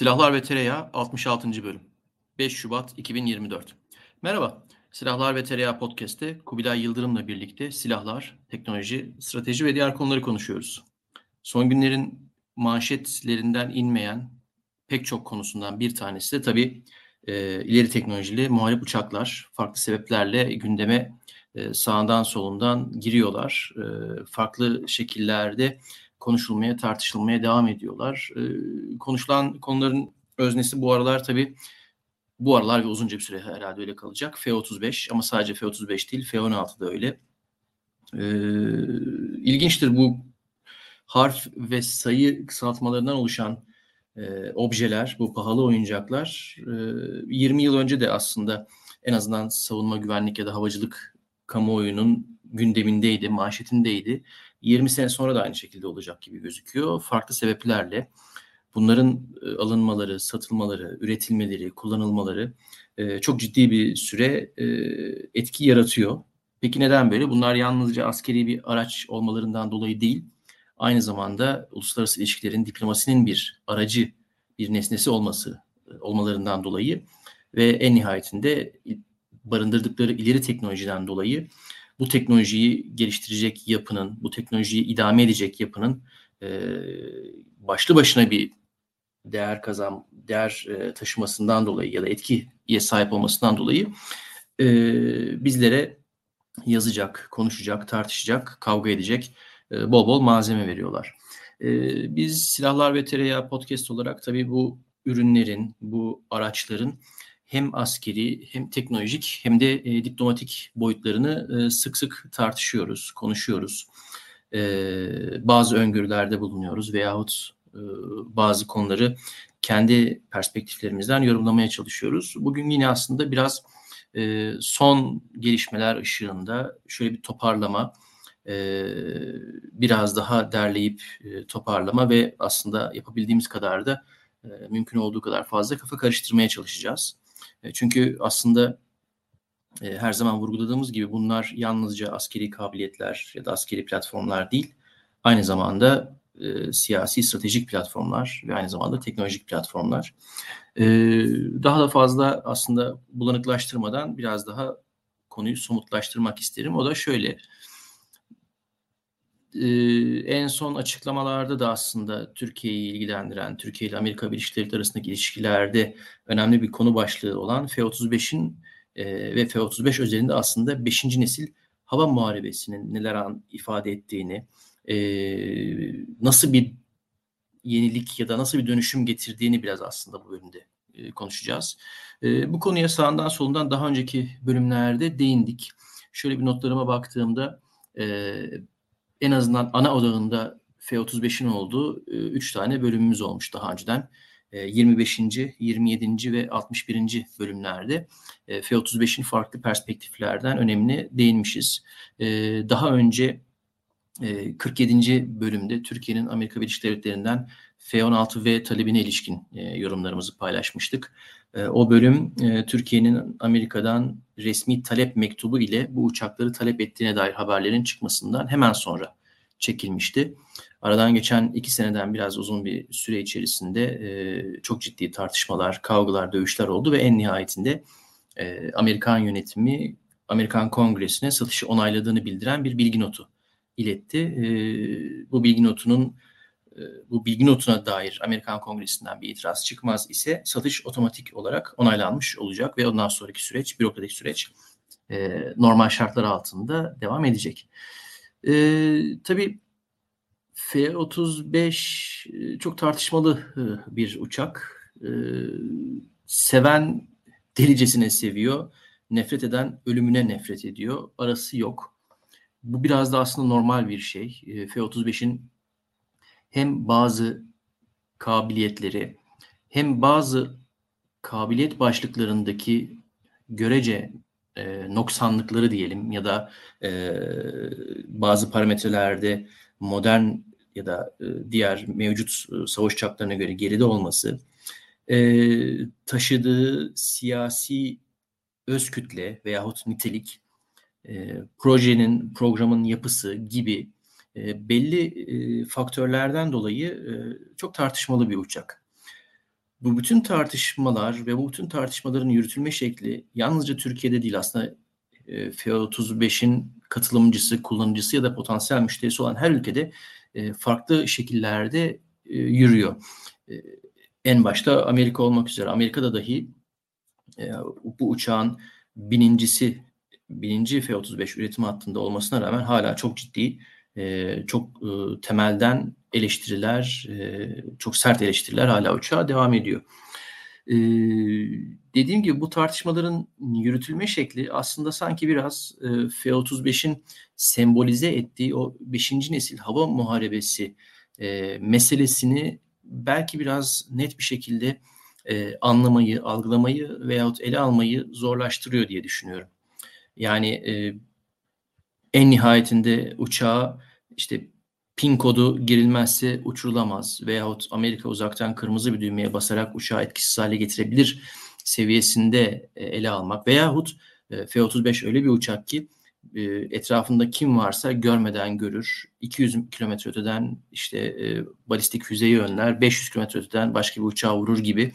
Silahlar ve Tereyağı 66. bölüm 5 Şubat 2024 Merhaba, Silahlar ve Tereyağı Podcast'te Kubilay Yıldırım'la birlikte silahlar, teknoloji, strateji ve diğer konuları konuşuyoruz. Son günlerin manşetlerinden inmeyen pek çok konusundan bir tanesi de tabii e, ileri teknolojili muharip uçaklar farklı sebeplerle gündeme e, sağından solundan giriyorlar. E, farklı şekillerde konuşulmaya, tartışılmaya devam ediyorlar. E, konuşulan konuların öznesi bu aralar tabii bu aralar ve uzunca bir süre herhalde öyle kalacak. F-35 ama sadece F-35 değil, F-16 da öyle. E, ilginçtir bu harf ve sayı kısaltmalarından oluşan e, objeler, bu pahalı oyuncaklar e, 20 yıl önce de aslında en azından savunma güvenlik ya da havacılık kamuoyunun gündemindeydi, manşetindeydi. 20 sene sonra da aynı şekilde olacak gibi gözüküyor. Farklı sebeplerle bunların e, alınmaları, satılmaları, üretilmeleri, kullanılmaları e, çok ciddi bir süre e, etki yaratıyor. Peki neden böyle? Bunlar yalnızca askeri bir araç olmalarından dolayı değil, aynı zamanda uluslararası ilişkilerin diplomasinin bir aracı, bir nesnesi olması olmalarından dolayı ve en nihayetinde barındırdıkları ileri teknolojiden dolayı bu teknolojiyi geliştirecek yapının, bu teknolojiyi idame edecek yapının e, başlı başına bir değer kazan, değer e, taşımasından dolayı ya da etkiye sahip olmasından dolayı e, bizlere yazacak, konuşacak, tartışacak, kavga edecek e, bol bol malzeme veriyorlar. E, biz Silahlar ve Tereyağı podcast olarak tabii bu ürünlerin, bu araçların hem askeri hem teknolojik hem de e, diplomatik boyutlarını e, sık sık tartışıyoruz, konuşuyoruz. E, bazı öngörülerde bulunuyoruz veyahut e, bazı konuları kendi perspektiflerimizden yorumlamaya çalışıyoruz. Bugün yine aslında biraz e, son gelişmeler ışığında şöyle bir toparlama, e, biraz daha derleyip e, toparlama ve aslında yapabildiğimiz kadar da e, mümkün olduğu kadar fazla kafa karıştırmaya çalışacağız. E, çünkü aslında e, her zaman vurguladığımız gibi bunlar yalnızca askeri kabiliyetler ya da askeri platformlar değil. Aynı zamanda e, siyasi stratejik platformlar ve aynı zamanda teknolojik platformlar. E, daha da fazla aslında bulanıklaştırmadan biraz daha konuyu somutlaştırmak isterim. O da şöyle. Ee, en son açıklamalarda da aslında Türkiye'yi ilgilendiren, Türkiye ile Amerika Birleşik Devletleri arasındaki ilişkilerde önemli bir konu başlığı olan F-35'in e, ve F-35 özelinde aslında 5. nesil hava muharebesinin neler an ifade ettiğini, e, nasıl bir yenilik ya da nasıl bir dönüşüm getirdiğini biraz aslında bu bölümde e, konuşacağız. E, bu konuya sağından solundan daha önceki bölümlerde değindik. Şöyle bir notlarıma baktığımda e, en azından ana odağında F-35'in olduğu 3 e, tane bölümümüz olmuş daha önceden. 25. E, 27. ve 61. bölümlerde e, F-35'in farklı perspektiflerden önemli değinmişiz. Daha önce 47. bölümde Türkiye'nin Amerika Birleşik Devletleri'nden F-16V talebine ilişkin yorumlarımızı paylaşmıştık. O bölüm Türkiye'nin Amerika'dan resmi talep mektubu ile bu uçakları talep ettiğine dair haberlerin çıkmasından hemen sonra çekilmişti. Aradan geçen iki seneden biraz uzun bir süre içerisinde e, çok ciddi tartışmalar, kavgalar, dövüşler oldu ve en nihayetinde e, Amerikan yönetimi Amerikan Kongresi'ne satışı onayladığını bildiren bir bilgi notu iletti. E, bu bilgi notunun e, bu bilgi notuna dair Amerikan Kongresi'nden bir itiraz çıkmaz ise satış otomatik olarak onaylanmış olacak ve ondan sonraki süreç, bürokratik süreç e, normal şartlar altında devam edecek. E, tabii F-35 çok tartışmalı bir uçak. E, seven delicesine seviyor, nefret eden ölümüne nefret ediyor. Arası yok. Bu biraz da aslında normal bir şey. E, F-35'in hem bazı kabiliyetleri hem bazı kabiliyet başlıklarındaki görece e, noksanlıkları diyelim ya da e, bazı parametrelerde modern ya da e, diğer mevcut e, savaş uçaklarına göre geride olması e, taşıdığı siyasi öz kütle veyahut nitelik e, projenin, programın yapısı gibi e, belli e, faktörlerden dolayı e, çok tartışmalı bir uçak. bu bütün tartışmalar ve bu bütün tartışmaların yürütülme şekli yalnızca Türkiye'de değil aslında e, F-35'in katılımcısı, kullanıcısı ya da potansiyel müşterisi olan her ülkede e, farklı şekillerde e, yürüyor. En başta Amerika olmak üzere. Amerika'da dahi bu uçağın binincisi, bininci F-35 üretim hattında olmasına rağmen hala çok ciddi, e, çok e, temelden eleştiriler, e, çok sert eleştiriler hala uçağa devam ediyor. Ee, dediğim gibi bu tartışmaların yürütülme şekli aslında sanki biraz e, F-35'in sembolize ettiği o 5. nesil hava muharebesi meselesini belki biraz net bir şekilde anlamayı, algılamayı veyahut ele almayı zorlaştırıyor diye düşünüyorum. Yani en nihayetinde uçağa işte pin kodu girilmezse uçurulamaz veyahut Amerika uzaktan kırmızı bir düğmeye basarak uçağı etkisiz hale getirebilir seviyesinde e, ele almak veyahut e, F-35 öyle bir uçak ki e, etrafında kim varsa görmeden görür. 200 kilometre öteden işte balistik füzeyi önler, 500 kilometre öteden başka bir uçağı vurur gibi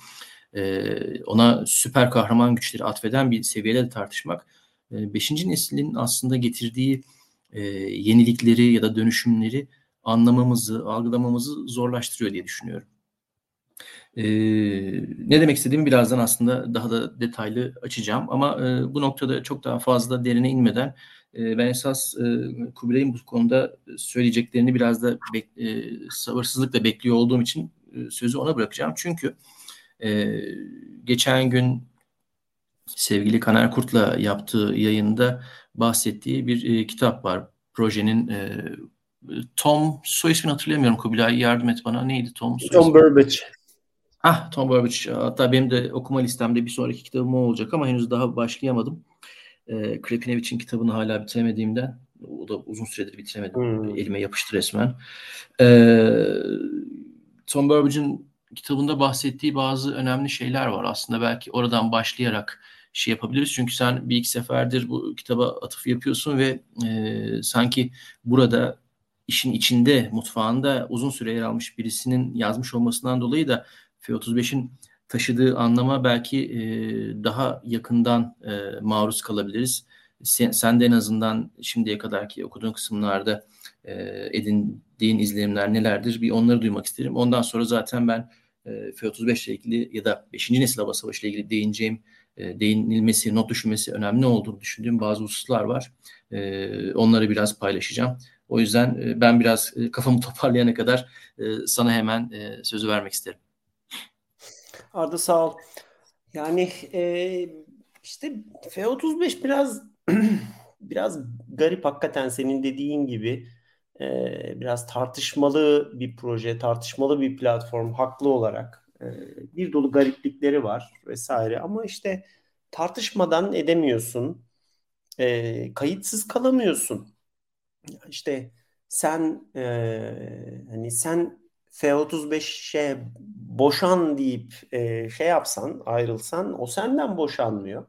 ona süper kahraman güçleri atfeden bir seviyede de tartışmak. Beşinci neslin aslında getirdiği yenilikleri ya da dönüşümleri anlamamızı, algılamamızı zorlaştırıyor diye düşünüyorum. Ee, ne demek istediğimi birazdan aslında daha da detaylı açacağım ama e, bu noktada çok daha fazla derine inmeden e, ben esas e, Kubilay'ın bu konuda söyleyeceklerini biraz da bek, e, sabırsızlıkla bekliyor olduğum için e, sözü ona bırakacağım. Çünkü e, geçen gün sevgili Kaner Kurt'la yaptığı yayında bahsettiği bir e, kitap var. Projenin e, Tom soy ismini hatırlayamıyorum Kubilay yardım et bana. Neydi Tom? Soy Tom Burbage. Ah Tom Burbage. Hatta benim de okuma listemde bir sonraki kitabım o olacak ama henüz daha başlayamadım. E, Krepinevich'in kitabını hala bitiremediğimden o da uzun süredir bitiremedim. Hmm. Elime yapıştı resmen. E, Tom Burbage'in kitabında bahsettiği bazı önemli şeyler var. Aslında belki oradan başlayarak şey yapabiliriz. Çünkü sen bir iki seferdir bu kitaba atıf yapıyorsun ve e, sanki burada işin içinde, mutfağında uzun süre yer almış birisinin yazmış olmasından dolayı da F-35'in taşıdığı anlama belki e, daha yakından e, maruz kalabiliriz. Sen, sen de en azından şimdiye kadarki okuduğun kısımlarda e, edindiğin izlenimler nelerdir? Bir onları duymak isterim. Ondan sonra zaten ben e, F-35 ile ilgili ya da 5. nesil hava savaşı ile ilgili değineceğim, e, değinilmesi, not düşülmesi önemli olduğunu düşündüğüm bazı hususlar var. E, onları biraz paylaşacağım. O yüzden e, ben biraz kafamı toparlayana kadar sana hemen sözü vermek isterim. Arda sağ ol. Yani işte F-35 biraz biraz garip hakikaten senin dediğin gibi biraz tartışmalı bir proje, tartışmalı bir platform haklı olarak e, bir dolu gariplikleri var vesaire ama işte tartışmadan edemiyorsun, e, kayıtsız kalamıyorsun işte sen e, hani sen F-35'e boşan deyip e, şey yapsan ayrılsan o senden boşanmıyor.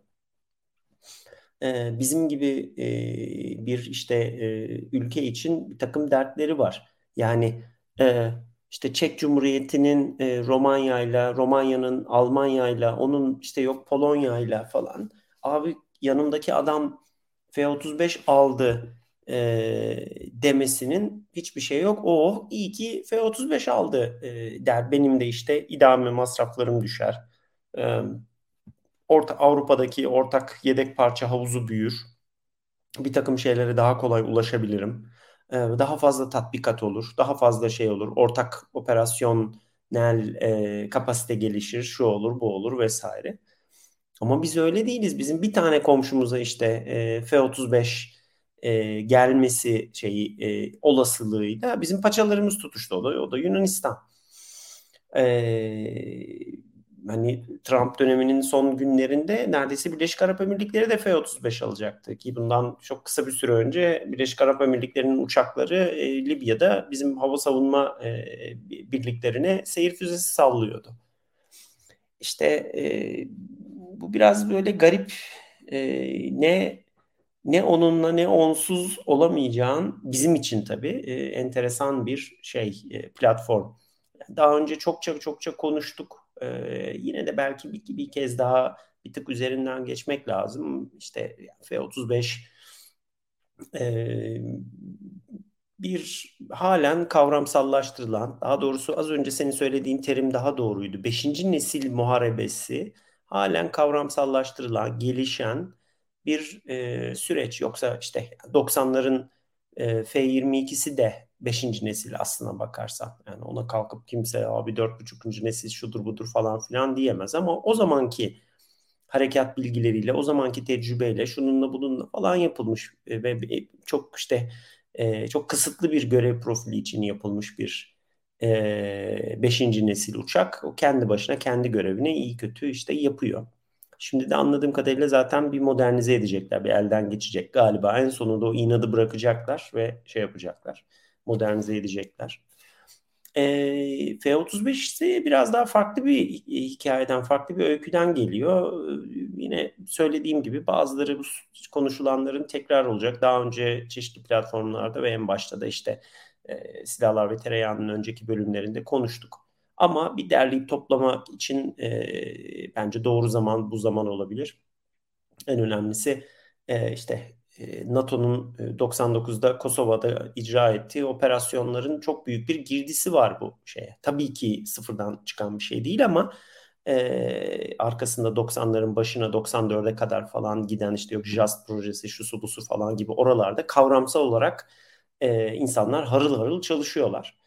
E, bizim gibi e, bir işte e, ülke için bir takım dertleri var. Yani e, işte Çek Cumhuriyeti'nin e, Romanya'yla, Romanya'nın Almanya'yla, onun işte yok Polonya'yla falan. Abi yanımdaki adam F-35 aldı e, demesinin hiçbir şey yok. O iyi ki F-35 aldı e, der. Benim de işte idame masraflarım düşer. E, orta, Avrupa'daki ortak yedek parça havuzu büyür. Bir takım şeylere daha kolay ulaşabilirim. Daha fazla tatbikat olur. Daha fazla şey olur. Ortak operasyonel e, kapasite gelişir. Şu olur bu olur vesaire. Ama biz öyle değiliz. Bizim bir tane komşumuza işte e, F-35 e, gelmesi şeyi e, olasılığıyla bizim paçalarımız tutuştu o da, o da Yunanistan. E, hani Trump döneminin son günlerinde neredeyse Birleşik Arap Emirlikleri de F-35 alacaktı ki bundan çok kısa bir süre önce Birleşik Arap Emirlikleri'nin uçakları e, Libya'da bizim hava savunma e, birliklerine seyir füzesi sallıyordu. İşte e, bu biraz böyle garip e, ne ne onunla ne onsuz olamayacağın bizim için tabii e, enteresan bir şey e, platform. Daha önce çokça çokça konuştuk. E, yine de belki bir, bir kez daha bir tık üzerinden geçmek lazım. İşte F-35 e, bir halen kavramsallaştırılan, daha doğrusu az önce senin söylediğin terim daha doğruydu. Beşinci nesil muharebesi halen kavramsallaştırılan, gelişen bir e, süreç. Yoksa işte 90'ların e, F-22'si de 5. nesil aslına bakarsan. Yani ona kalkıp kimse abi 4.5. nesil şudur budur falan filan diyemez. Ama o zamanki harekat bilgileriyle, o zamanki tecrübeyle şununla bununla falan yapılmış ve çok işte e, çok kısıtlı bir görev profili için yapılmış bir e, beşinci nesil uçak. O kendi başına kendi görevini iyi kötü işte yapıyor. Şimdi de anladığım kadarıyla zaten bir modernize edecekler, bir elden geçecek galiba. En sonunda o inadı bırakacaklar ve şey yapacaklar, modernize edecekler. E, F-35 ise biraz daha farklı bir hikayeden, farklı bir öyküden geliyor. Yine söylediğim gibi bazıları bu konuşulanların tekrar olacak. Daha önce çeşitli platformlarda ve en başta da işte e, Silahlar ve Tereyağı'nın önceki bölümlerinde konuştuk. Ama bir derleyip toplamak için e, bence doğru zaman bu zaman olabilir. En önemlisi e, işte e, NATO'nun 99'da e, Kosova'da icra ettiği operasyonların çok büyük bir girdisi var bu şeye. Tabii ki sıfırdan çıkan bir şey değil ama e, arkasında 90'ların başına 94'e kadar falan giden işte yok JAST projesi şu su bu su falan gibi oralarda kavramsal olarak e, insanlar harıl harıl çalışıyorlar.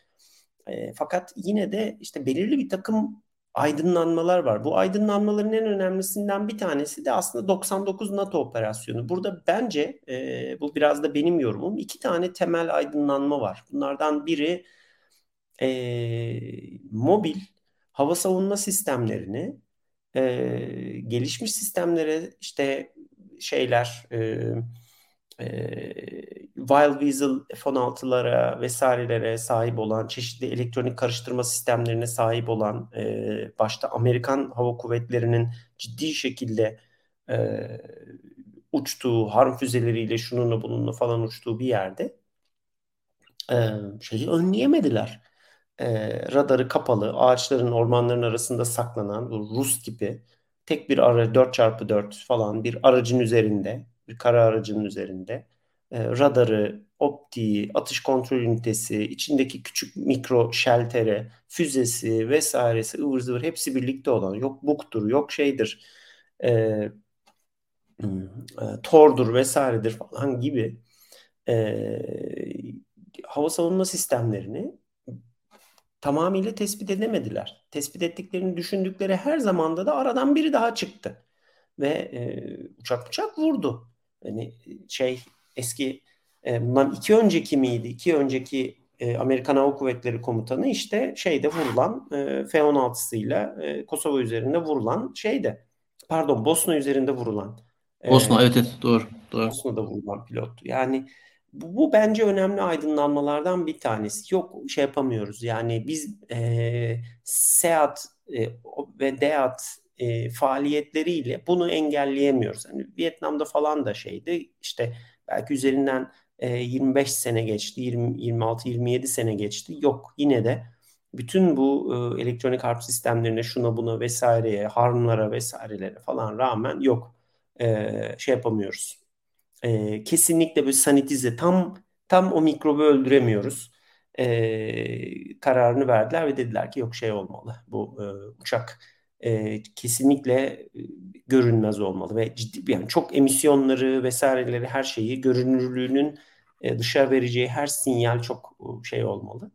E, fakat yine de işte belirli bir takım aydınlanmalar var. Bu aydınlanmaların en önemlisinden bir tanesi de aslında 99 NATO operasyonu. Burada bence e, bu biraz da benim yorumum. iki tane temel aydınlanma var. Bunlardan biri e, mobil hava savunma sistemlerini e, gelişmiş sistemlere işte şeyler e, e, Wild Weasel F-16'lara vesairelere sahip olan, çeşitli elektronik karıştırma sistemlerine sahip olan, e, başta Amerikan Hava Kuvvetleri'nin ciddi şekilde e, uçtuğu, harm füzeleriyle şununla bununla falan uçtuğu bir yerde e, şeyi önleyemediler. E, radarı kapalı, ağaçların, ormanların arasında saklanan Rus gibi tek bir ara 4x4 falan bir aracın üzerinde bir kara aracının üzerinde e, radarı, optiği, atış kontrol ünitesi, içindeki küçük mikro şeltere, füzesi vesairesi ıvır zıvır hepsi birlikte olan yok buktur yok şeydir e, e, tordur vesairedir falan gibi e, hava savunma sistemlerini tamamıyla tespit edemediler. Tespit ettiklerini düşündükleri her zamanda da aradan biri daha çıktı. Ve e, uçak uçak vurdu. Hani şey eski e, bundan iki önceki miydi? İki önceki e, Amerikan Hava Kuvvetleri Komutanı işte şeyde vurulan e, F-16'sıyla e, Kosova üzerinde vurulan şeyde pardon Bosna üzerinde vurulan e, Bosna evet evet doğru doğru. Bosna'da vurulan pilottu. Yani bu, bu bence önemli aydınlanmalardan bir tanesi. Yok şey yapamıyoruz. Yani biz e, SEAT e, ve DEAT e, faaliyetleriyle bunu engelleyemiyoruz. Yani Vietnam'da falan da şeydi işte belki üzerinden e, 25 sene geçti, 20, 26-27 sene geçti. Yok yine de bütün bu e, elektronik harp sistemlerine şuna buna vesaireye, harmlara vesairelere falan rağmen yok e, şey yapamıyoruz. E, kesinlikle bir sanitize tam tam o mikrobu öldüremiyoruz. E, kararını verdiler ve dediler ki yok şey olmalı bu e, uçak e, kesinlikle e, görünmez olmalı ve ciddi yani çok emisyonları vesaireleri her şeyi görünürlüğünün e, dışarı vereceği her sinyal çok şey olmalı.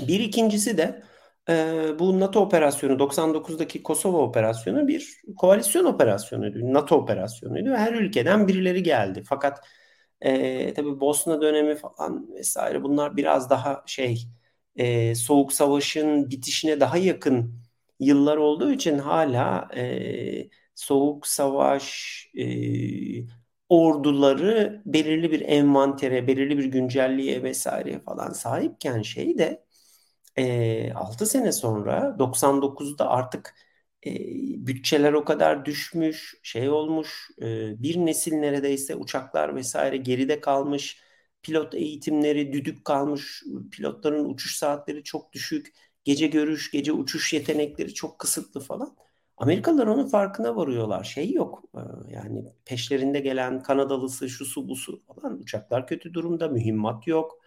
Bir ikincisi de e, bu NATO operasyonu 99'daki Kosova operasyonu bir koalisyon operasyonuydu. NATO operasyonuydu ve her ülkeden birileri geldi. Fakat e, tabii Bosna dönemi falan vesaire bunlar biraz daha şey e, soğuk savaşın bitişine daha yakın yıllar olduğu için hala e, soğuk savaş e, orduları belirli bir envantere, belirli bir güncelliğe vesaire falan sahipken şey de e, 6 sene sonra 99'da artık e, bütçeler o kadar düşmüş, şey olmuş, e, bir nesil neredeyse uçaklar vesaire geride kalmış, pilot eğitimleri düdük kalmış, pilotların uçuş saatleri çok düşük gece görüş, gece uçuş yetenekleri çok kısıtlı falan. Amerikalılar onun farkına varıyorlar. Şey yok. E, yani peşlerinde gelen Kanadalısı, şu su bu su falan uçaklar kötü durumda, mühimmat yok.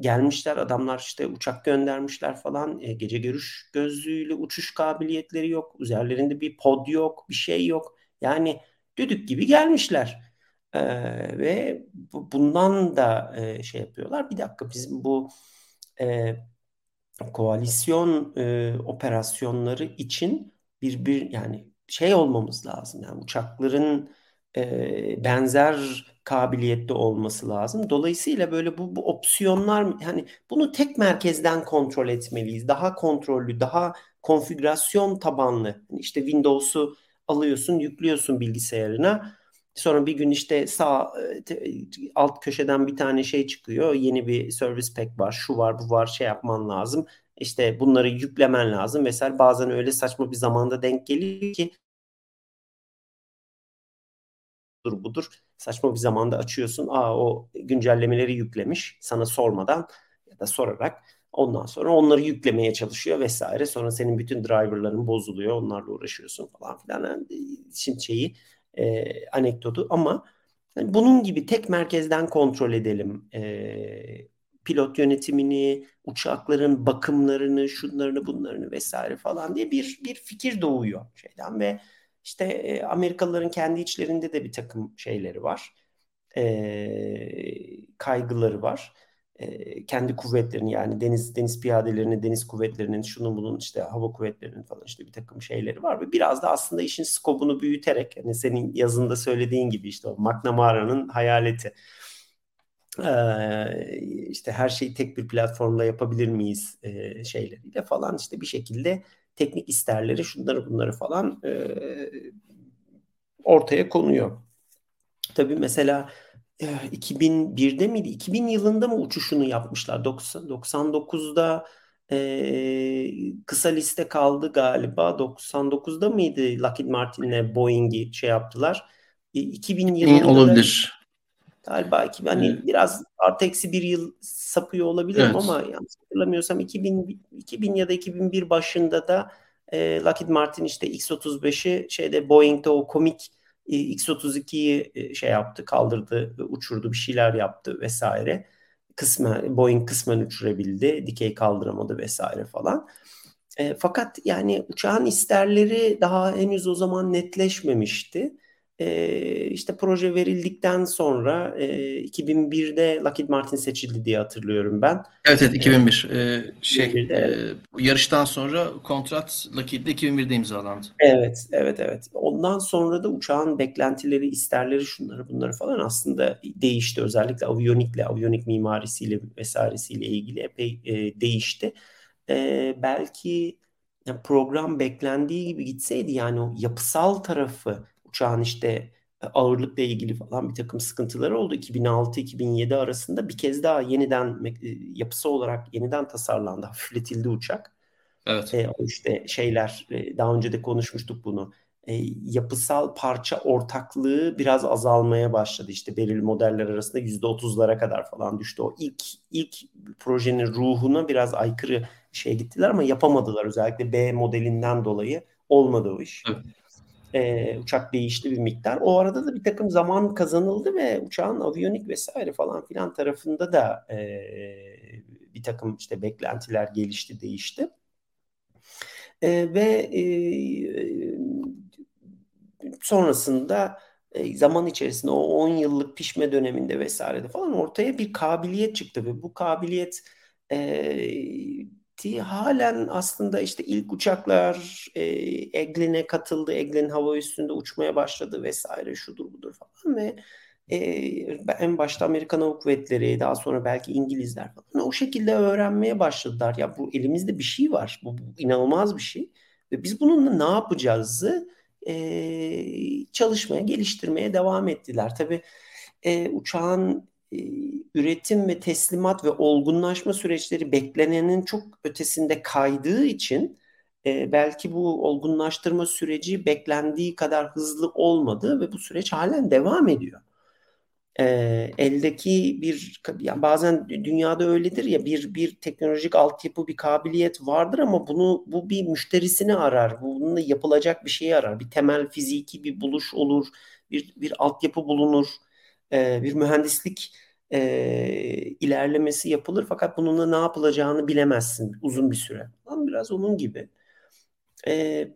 Gelmişler adamlar işte uçak göndermişler falan. E, gece görüş gözlüğüyle uçuş kabiliyetleri yok. Üzerlerinde bir pod yok, bir şey yok. Yani düdük gibi gelmişler. E, ve bu, bundan da e, şey yapıyorlar. Bir dakika bizim bu e, koalisyon e, operasyonları için bir bir yani şey olmamız lazım. Yani uçakların e, benzer kabiliyette olması lazım. Dolayısıyla böyle bu, bu opsiyonlar yani bunu tek merkezden kontrol etmeliyiz. Daha kontrollü, daha konfigürasyon tabanlı. Yani işte Windows'u alıyorsun, yüklüyorsun bilgisayarına. Sonra bir gün işte sağ alt köşeden bir tane şey çıkıyor. Yeni bir service pack var, şu var, bu var, şey yapman lazım. İşte bunları yüklemen lazım vesaire. Bazen öyle saçma bir zamanda denk geliyor ki budur budur. Saçma bir zamanda açıyorsun. Aa o güncellemeleri yüklemiş sana sormadan ya da sorarak. Ondan sonra onları yüklemeye çalışıyor vesaire. Sonra senin bütün driverların bozuluyor. Onlarla uğraşıyorsun falan filan. Yani şimdi şeyi e, anekdotu ama yani bunun gibi tek merkezden kontrol edelim. E, pilot yönetimini, uçakların bakımlarını, şunlarını bunlarını vesaire falan diye bir bir fikir doğuyor şeyden ve işte e, Amerikalıların kendi içlerinde de bir takım şeyleri var. E, kaygıları var. Kendi kuvvetlerini yani deniz deniz piyadelerini, deniz kuvvetlerinin, şunun bunun işte hava kuvvetlerinin falan işte bir takım şeyleri var. Ve biraz da aslında işin skobunu büyüterek hani senin yazında söylediğin gibi işte o McNamara'nın hayaleti. İşte her şeyi tek bir platformda yapabilir miyiz şeyleriyle falan işte bir şekilde teknik isterleri şunları bunları falan ortaya konuyor. Tabii mesela 2001'de miydi? 2000 yılında mı uçuşunu yapmışlar? 90, 99'da e, kısa liste kaldı galiba. 99'da mıydı Lockheed Martin'le Boeing'i şey yaptılar? E, 2000 yılında olabilir. Galiba iki, hani evet. biraz artı eksi bir yıl sapıyor olabilirim evet. ama yanlış hatırlamıyorsam 2000, 2000 ya da 2001 başında da e, Lockheed Martin işte X-35'i şeyde Boeing'de o komik X-32'yi e, şey yaptı, kaldırdı, uçurdu, bir şeyler yaptı vesaire. Kısmen Boeing kısmen uçurabildi, dikey kaldıramadı vesaire falan. E, fakat yani uçağın isterleri daha henüz o zaman netleşmemişti e, işte proje verildikten sonra e, 2001'de Lockheed Martin seçildi diye hatırlıyorum ben. Evet evet 2001. Ee, şey e, yarıştan sonra kontrat Lockheed'de 2001'de imzalandı. Evet evet evet. Ondan sonra da uçağın beklentileri, isterleri şunları bunları falan aslında değişti. Özellikle aviyonikle, aviyonik mimarisiyle vesairesiyle ilgili epey e, değişti. E, belki program beklendiği gibi gitseydi yani o yapısal tarafı uçağın işte e, ağırlıkla ilgili falan bir takım sıkıntıları oldu. 2006-2007 arasında bir kez daha yeniden e, yapısı olarak yeniden tasarlandı, hafifletildi uçak. Evet. E, işte şeyler e, daha önce de konuşmuştuk bunu. E, yapısal parça ortaklığı biraz azalmaya başladı. İşte belirli modeller arasında %30'lara kadar falan düştü. O ilk ilk projenin ruhuna biraz aykırı şey gittiler ama yapamadılar. Özellikle B modelinden dolayı olmadı o iş. Evet e, uçak değişti bir miktar. O arada da bir takım zaman kazanıldı ve uçağın aviyonik vesaire falan filan tarafında da e, bir takım işte beklentiler gelişti, değişti. E, ve e, sonrasında e, zaman içerisinde o 10 yıllık pişme döneminde vesairede falan ortaya bir kabiliyet çıktı ve bu kabiliyet e, halen aslında işte ilk uçaklar e, Eglin'e katıldı. Eglin hava üstünde uçmaya başladı vesaire şudur budur falan ve e, en başta Amerikan Hava Kuvvetleri daha sonra belki İngilizler falan o şekilde öğrenmeye başladılar. Ya bu elimizde bir şey var. Bu, bu inanılmaz bir şey. Ve biz bununla ne yapacağızı e, çalışmaya, geliştirmeye devam ettiler. Tabii e, uçağın üretim ve teslimat ve olgunlaşma süreçleri beklenenin çok ötesinde kaydığı için e, belki bu olgunlaştırma süreci beklendiği kadar hızlı olmadı ve bu süreç halen devam ediyor. e, eldeki bir yani bazen dünyada öyledir ya bir bir teknolojik altyapı bir kabiliyet vardır ama bunu bu bir müşterisini arar. Bununla yapılacak bir şeyi arar. Bir temel fiziki bir buluş olur. Bir bir altyapı bulunur. E, bir mühendislik e, ilerlemesi yapılır fakat bununla ne yapılacağını bilemezsin uzun bir süre. Ama biraz onun gibi. E,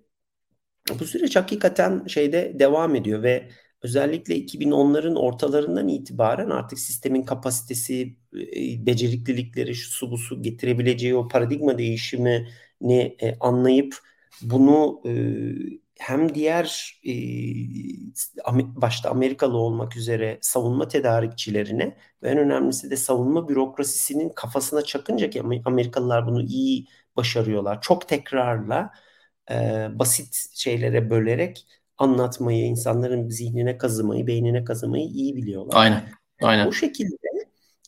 bu süreç hakikaten şeyde devam ediyor ve özellikle 2010'ların ortalarından itibaren artık sistemin kapasitesi, e, beceriklilikleri, şu su bu su getirebileceği o paradigma değişimini e, anlayıp bunu e, hem diğer başta Amerikalı olmak üzere savunma tedarikçilerine ve en önemlisi de savunma bürokrasisinin kafasına çakınca ki Amerikalılar bunu iyi başarıyorlar. Çok tekrarla basit şeylere bölerek anlatmayı, insanların zihnine kazımayı, beynine kazımayı iyi biliyorlar. Aynen. Aynen. Bu şekilde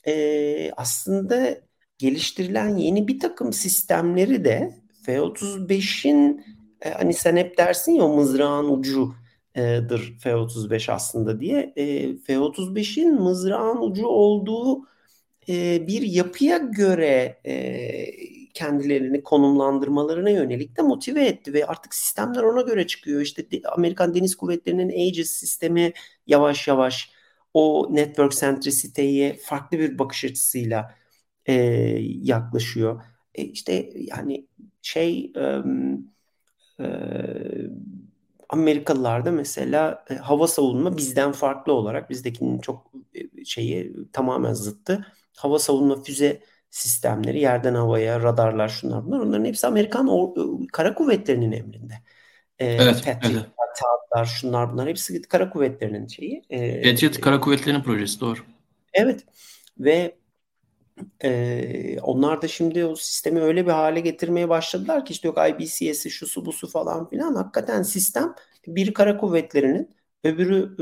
e, aslında geliştirilen yeni bir takım sistemleri de F-35'in e, hani sen hep dersin ya mızrağın ucudur F-35 aslında diye. E, F-35'in mızrağın ucu olduğu e, bir yapıya göre e, kendilerini konumlandırmalarına yönelik de motive etti ve artık sistemler ona göre çıkıyor. İşte Amerikan Deniz Kuvvetleri'nin Aegis sistemi yavaş yavaş o network centricity'ye farklı bir bakış açısıyla e, yaklaşıyor. E, işte yani şey e, e, Amerikalılarda mesela e, hava savunma bizden farklı olarak bizdekinin çok e, şeyi tamamen zıttı. Hava savunma füze sistemleri yerden havaya, radarlar şunlar bunlar onların hepsi Amerikan o, kara kuvvetlerinin emrinde. E, evet, Patriot, evet. Taatlar, şunlar bunlar hepsi kara kuvvetlerinin şeyi. E, Patriot kara kuvvetlerinin projesi doğru. Evet ve e, onlar da şimdi o sistemi öyle bir hale getirmeye başladılar ki işte yok IBCS'i şusu busu falan filan hakikaten sistem bir kara kuvvetlerinin öbürü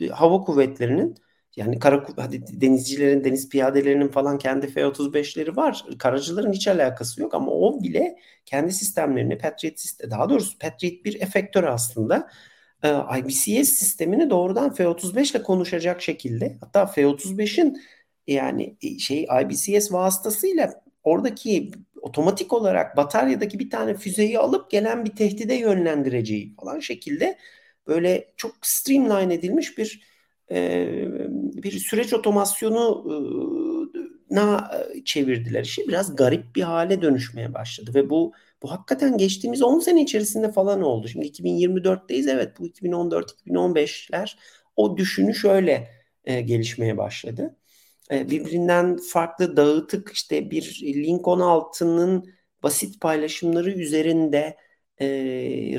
e, hava kuvvetlerinin yani kara hadi denizcilerin, deniz piyadelerinin falan kendi F-35'leri var. Karacıların hiç alakası yok ama o bile kendi sistemlerini Patriot sistemi, daha doğrusu Patriot bir efektör aslında. Ee, IBCS sistemini doğrudan F-35 ile konuşacak şekilde hatta F-35'in yani e, şey IBCS vasıtasıyla oradaki otomatik olarak bataryadaki bir tane füzeyi alıp gelen bir tehdide yönlendireceği falan şekilde böyle çok streamline edilmiş bir e, bir süreç otomasyonu na çevirdiler işi. Biraz garip bir hale dönüşmeye başladı ve bu bu hakikaten geçtiğimiz 10 sene içerisinde falan oldu. Şimdi 2024'teyiz evet bu 2014-2015'ler o düşünü şöyle e, gelişmeye başladı. E, birbirinden farklı dağıtık işte bir Lincoln altının basit paylaşımları üzerinde e,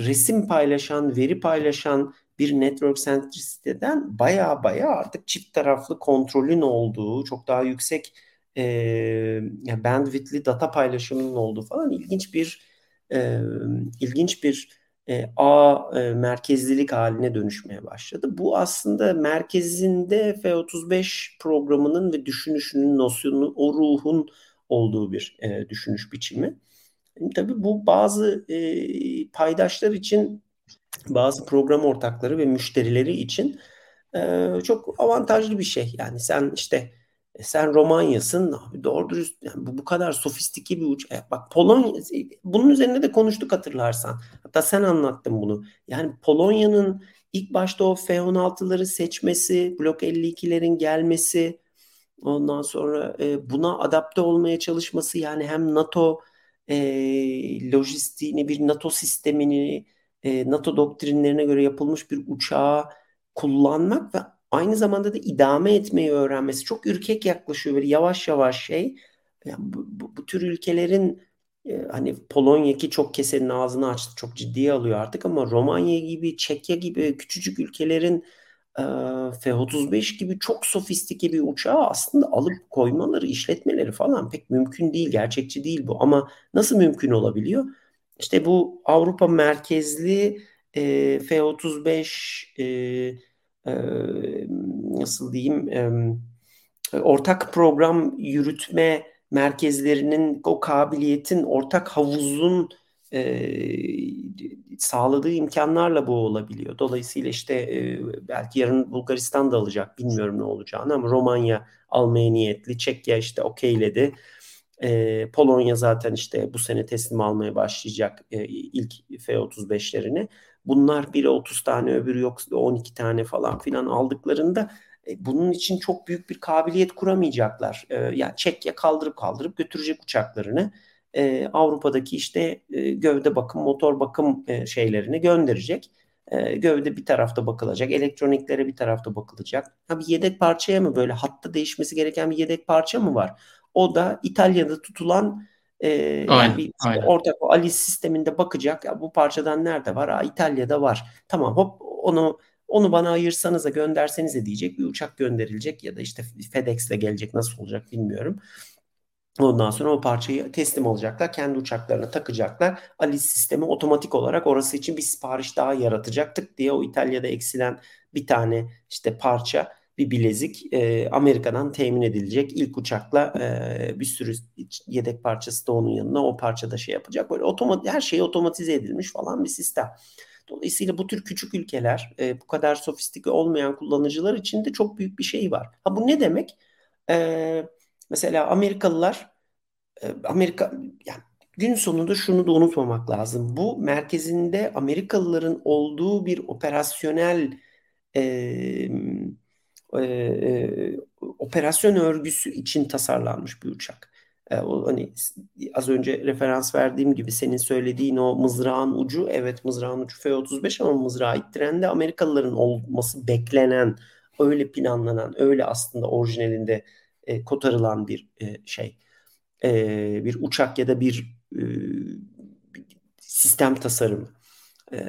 resim paylaşan, veri paylaşan bir network centricity'den baya baya artık çift taraflı kontrolün olduğu, çok daha yüksek e, bandwidth'li data paylaşımının olduğu falan ilginç bir e, ilginç bir e, ağ e, merkezlilik haline dönüşmeye başladı. Bu aslında merkezinde F-35 programının ve düşünüşünün nosyonu, o ruhun olduğu bir e, düşünüş biçimi. Tabii bu bazı e, paydaşlar için bazı program ortakları ve müşterileri için e, çok avantajlı bir şey. Yani sen işte e, sen Romanya'sın abi doğru dürüst yani bu, bu kadar sofistike bir uç. E, bak Polonya bunun üzerine de konuştuk hatırlarsan. Hatta sen anlattın bunu. Yani Polonya'nın ilk başta o F-16'ları seçmesi, Blok 52'lerin gelmesi, ondan sonra e, buna adapte olmaya çalışması yani hem NATO e, lojistiğini, bir NATO sistemini e, NATO doktrinlerine göre yapılmış bir uçağı kullanmak ve aynı zamanda da idame etmeyi öğrenmesi çok ürkek yaklaşıyor böyle yavaş yavaş şey. Yani bu, bu, bu tür ülkelerin e, hani Polonya ki çok kesenin ağzını açtı çok ciddiye alıyor artık ama Romanya gibi Çekya gibi küçücük ülkelerin e, F-35 gibi çok sofistike bir uçağı aslında alıp koymaları, işletmeleri falan pek mümkün değil, gerçekçi değil bu. Ama nasıl mümkün olabiliyor? İşte bu Avrupa merkezli e, F-35 e, e, nasıl diyeyim e, ortak program yürütme merkezlerinin o kabiliyetin ortak havuzun e, sağladığı imkanlarla bu olabiliyor. Dolayısıyla işte e, belki yarın Bulgaristan da alacak bilmiyorum ne olacağını ama Romanya almaya niyetli. Çekya işte okeyledi. E, Polonya zaten işte bu sene teslim almaya başlayacak e, ilk F-35'lerini. Bunlar biri 30 tane öbürü yoksa 12 tane falan filan aldıklarında e, bunun için çok büyük bir kabiliyet kuramayacaklar. E, yani Çekya kaldırıp kaldırıp götürecek uçaklarını e, Avrupa'daki işte e, gövde bakım, motor bakım e, şeylerini gönderecek. E, gövde bir tarafta bakılacak, elektroniklere bir tarafta bakılacak. Ha bir yedek parçaya mı böyle hatta değişmesi gereken bir yedek parça mı var? O da İtalya'da tutulan e, yani bir aynen. ortak o ALIS sisteminde bakacak. Ya bu parçadan nerede var? Aa, İtalya'da var. Tamam hop onu onu bana ayırsanıza göndersenize diyecek bir uçak gönderilecek ya da işte FedEx'le gelecek nasıl olacak bilmiyorum. Ondan sonra o parçayı teslim alacaklar. Kendi uçaklarına takacaklar. ALIS sistemi otomatik olarak orası için bir sipariş daha yaratacaktık diye o İtalya'da eksilen bir tane işte parça bir bilezik e, Amerika'dan temin edilecek. ilk uçakla e, bir sürü yedek parçası da onun yanına o parçada şey yapacak. Böyle otomat her şey otomatize edilmiş falan bir sistem. Dolayısıyla bu tür küçük ülkeler e, bu kadar sofistike olmayan kullanıcılar için de çok büyük bir şey var. Ha bu ne demek? Eee Mesela Amerikalılar e, Amerika yani gün sonunda şunu da unutmamak lazım. Bu merkezinde Amerikalıların olduğu bir operasyonel e, e, operasyon örgüsü için tasarlanmış bir uçak. E, o hani az önce referans verdiğim gibi senin söylediğin o mızrağın ucu evet mızrağın ucu F-35 ama mızrağı ittiren de Amerikalıların olması beklenen öyle planlanan öyle aslında orijinalinde e, kotarılan bir e, şey. E, bir uçak ya da bir e, sistem tasarımı. E,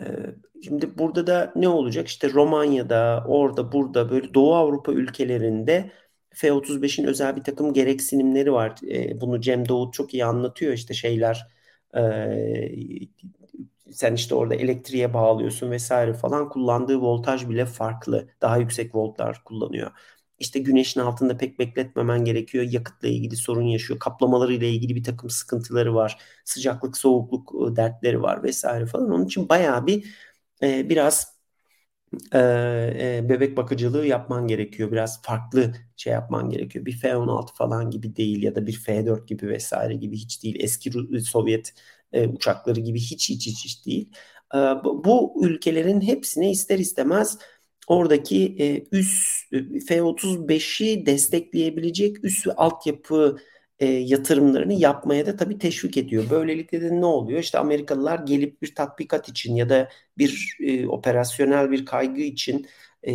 şimdi burada da ne olacak? İşte Romanya'da, orada, burada böyle Doğu Avrupa ülkelerinde F-35'in özel bir takım gereksinimleri var. E, bunu Cem Davut çok iyi anlatıyor. İşte şeyler e, sen işte orada elektriğe bağlıyorsun vesaire falan kullandığı voltaj bile farklı. Daha yüksek voltlar kullanıyor. İşte güneşin altında pek bekletmemen gerekiyor. Yakıtla ilgili sorun yaşıyor. Kaplamaları ile ilgili bir takım sıkıntıları var. Sıcaklık, soğukluk ıı, dertleri var vesaire falan. Onun için bayağı bir e, biraz e, e, bebek bakıcılığı yapman gerekiyor. Biraz farklı şey yapman gerekiyor. Bir F-16 falan gibi değil ya da bir F-4 gibi vesaire gibi hiç değil. Eski Sovyet e, uçakları gibi hiç hiç hiç, hiç değil. E, bu, ülkelerin hepsine ister istemez oradaki e, üst e, F-35'i destekleyebilecek üst ve altyapı e, yatırımlarını yapmaya da tabii teşvik ediyor. Böylelikle de ne oluyor? İşte Amerikalılar gelip bir tatbikat için ya da bir e, operasyonel bir kaygı için e,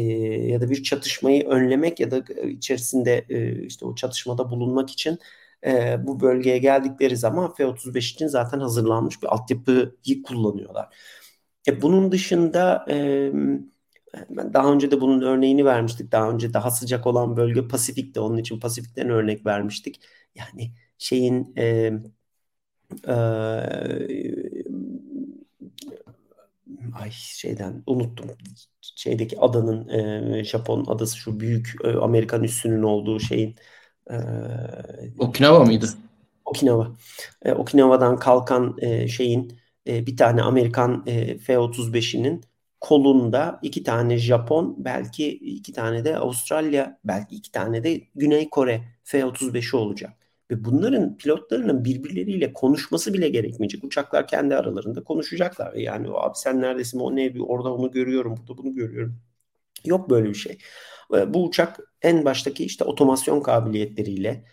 ya da bir çatışmayı önlemek ya da e, içerisinde e, işte o çatışmada bulunmak için e, bu bölgeye geldikleri zaman F-35 için zaten hazırlanmış bir altyapıyı kullanıyorlar. E, bunun dışında e, ben daha önce de bunun örneğini vermiştik. Daha önce daha sıcak olan bölge Pasifik'te. Onun için Pasifik'ten örnek vermiştik. Yani şeyin e, e, ay şeyden unuttum. Şeydeki adanın e, Japon adası şu büyük e, Amerikan üssünün olduğu şeyin e, Okinawa mıydı? Okinawa. E, Okinawa'dan kalkan e, şeyin e, bir tane Amerikan e, F-35'inin kolunda iki tane Japon, belki iki tane de Avustralya, belki iki tane de Güney Kore F-35'i olacak. Ve bunların pilotlarının birbirleriyle konuşması bile gerekmeyecek. Uçaklar kendi aralarında konuşacaklar. Yani abi sen neredesin, o ne, orada onu görüyorum, burada bunu görüyorum. Yok böyle bir şey. Bu uçak en baştaki işte otomasyon kabiliyetleriyle,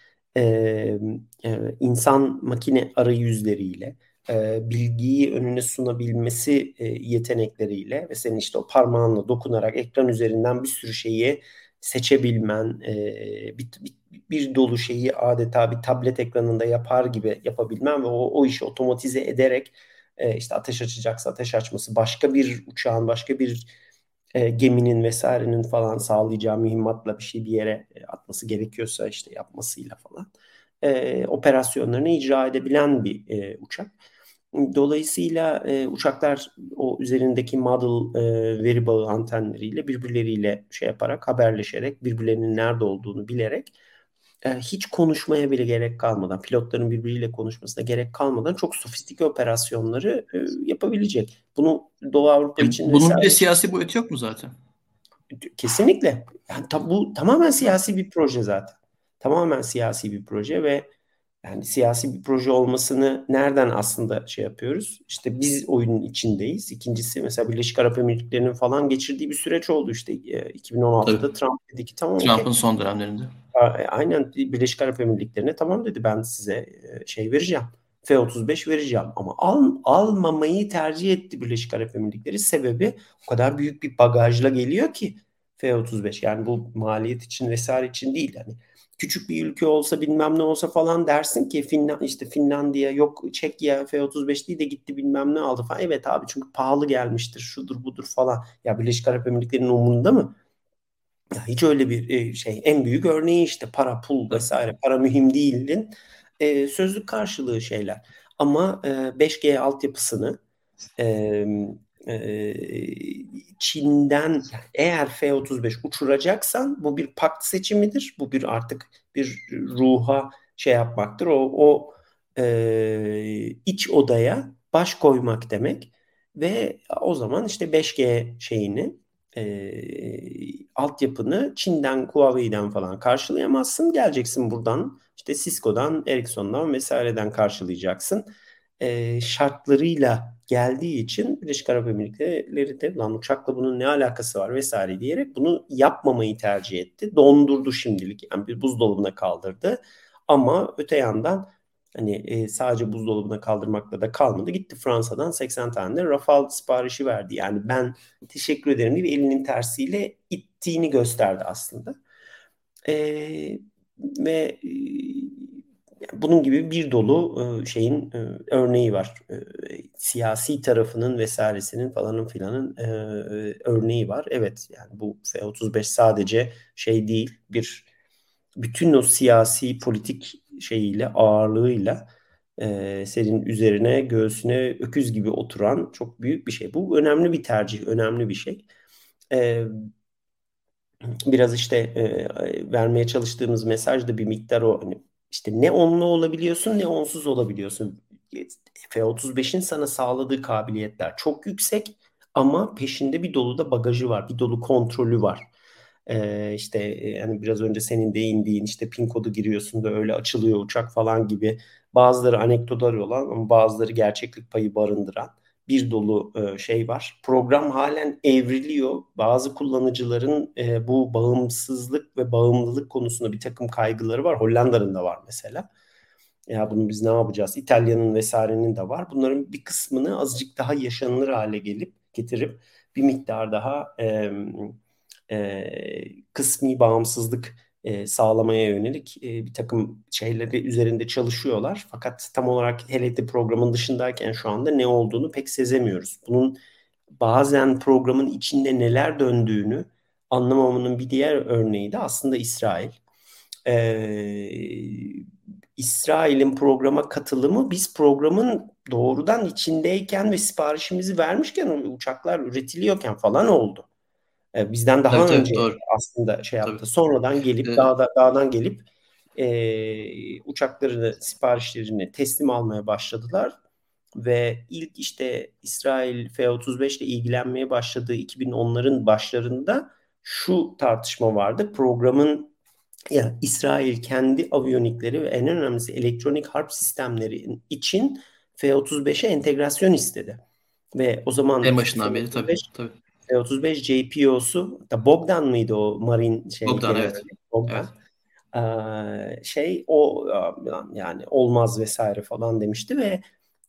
insan makine arayüzleriyle, e, bilgiyi önüne sunabilmesi e, yetenekleriyle ve senin işte o parmağınla dokunarak ekran üzerinden bir sürü şeyi seçebilmen, e, bir, bir, bir dolu şeyi adeta bir tablet ekranında yapar gibi yapabilmen ve o, o işi otomatize ederek e, işte ateş açacaksa ateş açması, başka bir uçağın, başka bir e, geminin vesairenin falan sağlayacağı mühimmatla bir şey bir yere e, atması gerekiyorsa işte yapmasıyla falan e, operasyonlarını icra edebilen bir e, uçak. Dolayısıyla e, uçaklar o üzerindeki model e, veri bağı antenleriyle birbirleriyle şey yaparak haberleşerek birbirlerinin nerede olduğunu bilerek e, hiç konuşmaya bile gerek kalmadan, pilotların birbiriyle konuşmasına gerek kalmadan çok sofistike operasyonları e, yapabilecek. Bunu Doğu Avrupa e, için Bunun bir de siyasi boyutu yok mu zaten? Kesinlikle. Yani ta, bu tamamen siyasi bir proje zaten. Tamamen siyasi bir proje ve yani siyasi bir proje olmasını nereden aslında şey yapıyoruz? İşte biz oyunun içindeyiz. İkincisi mesela Birleşik Arap Emirlikleri'nin falan geçirdiği bir süreç oldu işte 2016'da Tabii. Trump dedi ki tamam. Trump'ın okay. son dönemlerinde. Aynen Birleşik Arap Emirlikleri'ne tamam dedi ben size şey vereceğim. F-35 vereceğim ama al, almamayı tercih etti Birleşik Arap Emirlikleri. Sebebi o kadar büyük bir bagajla geliyor ki F-35 yani bu maliyet için vesaire için değil. Yani küçük bir ülke olsa bilmem ne olsa falan dersin ki Finland işte Finlandiya yok Çekya F-35 değil de gitti bilmem ne aldı falan. Evet abi çünkü pahalı gelmiştir şudur budur falan. Ya Birleşik Arap Emirlikleri'nin umurunda mı? Ya hiç öyle bir şey. En büyük örneği işte para, pul vesaire. Para mühim değildin. E, sözlük karşılığı şeyler. Ama e, 5G altyapısını e, e, Çin'den eğer F-35 uçuracaksan bu bir pakt seçimidir. Bu bir artık bir ruha şey yapmaktır. O, o e, iç odaya baş koymak demek ve o zaman işte 5G şeyini e, altyapını Çin'den, Huawei'den falan karşılayamazsın. Geleceksin buradan işte Cisco'dan, Ericsson'dan vesaireden karşılayacaksın. E, şartlarıyla geldiği için Birleşik Arap Emirlikleri de lan uçakla bunun ne alakası var vesaire diyerek bunu yapmamayı tercih etti. Dondurdu şimdilik yani bir buzdolabına kaldırdı. Ama öte yandan hani e, sadece buzdolabına kaldırmakla da kalmadı. Gitti Fransa'dan 80 tane de Rafale siparişi verdi. Yani ben teşekkür ederim diye elinin tersiyle ittiğini gösterdi aslında. E, ve bunun gibi bir dolu e, şeyin e, örneği var. E, siyasi tarafının vesairesinin falanın filanın örneği var. Evet yani bu F-35 sadece şey değil bir bütün o siyasi politik şeyiyle ağırlığıyla senin üzerine göğsüne öküz gibi oturan çok büyük bir şey. Bu önemli bir tercih, önemli bir şey. biraz işte vermeye çalıştığımız mesaj da bir miktar o hani işte ne onlu olabiliyorsun ne onsuz olabiliyorsun. F-35'in sana sağladığı kabiliyetler çok yüksek ama peşinde bir dolu da bagajı var. Bir dolu kontrolü var. Ee, işte yani biraz önce senin değindiğin işte pin kodu giriyorsun da öyle açılıyor uçak falan gibi bazıları anekdotar olan ama bazıları gerçeklik payı barındıran bir dolu e, şey var. Program halen evriliyor. Bazı kullanıcıların e, bu bağımsızlık ve bağımlılık konusunda bir takım kaygıları var. Hollanda'nın da var mesela. Ya bunu biz ne yapacağız? İtalya'nın vesairenin de var. Bunların bir kısmını azıcık daha yaşanılır hale gelip getirip bir miktar daha e, e, kısmi bağımsızlık e, sağlamaya yönelik e, bir takım şeyleri üzerinde çalışıyorlar. Fakat tam olarak hele programın dışındayken şu anda ne olduğunu pek sezemiyoruz. Bunun bazen programın içinde neler döndüğünü anlamamının bir diğer örneği de aslında İsrail. Ee, İsrail'in programa katılımı biz programın doğrudan içindeyken ve siparişimizi vermişken uçaklar üretiliyorken falan oldu. E, bizden daha tabii, önce tabii, aslında şey yaptı. Tabii. Sonradan gelip evet. dağda, dağdan gelip e, uçaklarını siparişlerini teslim almaya başladılar ve ilk işte İsrail F-35 ile ilgilenmeye başladığı 2010'ların başlarında şu tartışma vardı. Programın yani İsrail kendi aviyonikleri ve en önemlisi elektronik harp sistemleri için F-35'e entegrasyon istedi. Ve o zaman en başından beri tabii, tabii. F-35 JPO'su da Bogdan mıydı o Marin şey? Bogdan evet. Bogdan. Evet. Ee, şey o yani olmaz vesaire falan demişti ve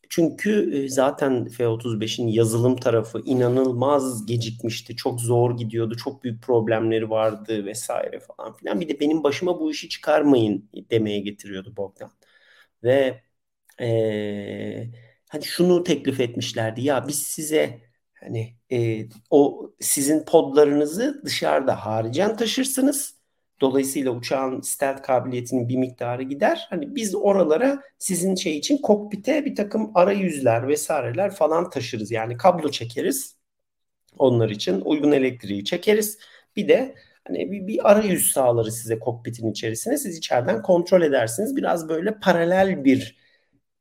çünkü e, zaten F-35'in yazılım tarafı inanılmaz gecikmişti. Çok zor gidiyordu. Çok büyük problemleri vardı vesaire falan filan. Bir de benim başıma bu işi çıkarmayın demeye getiriyordu Bogdan. Ve ee, hani şunu teklif etmişlerdi. Ya biz size Hani e, o sizin podlarınızı dışarıda haricen taşırsınız. Dolayısıyla uçağın stealth kabiliyetinin bir miktarı gider. Hani biz oralara sizin şey için kokpite bir takım arayüzler vesaireler falan taşırız. Yani kablo çekeriz. Onlar için uygun elektriği çekeriz. Bir de Hani bir, bir arayüz sağları size kokpitin içerisine. Siz içeriden kontrol edersiniz. Biraz böyle paralel bir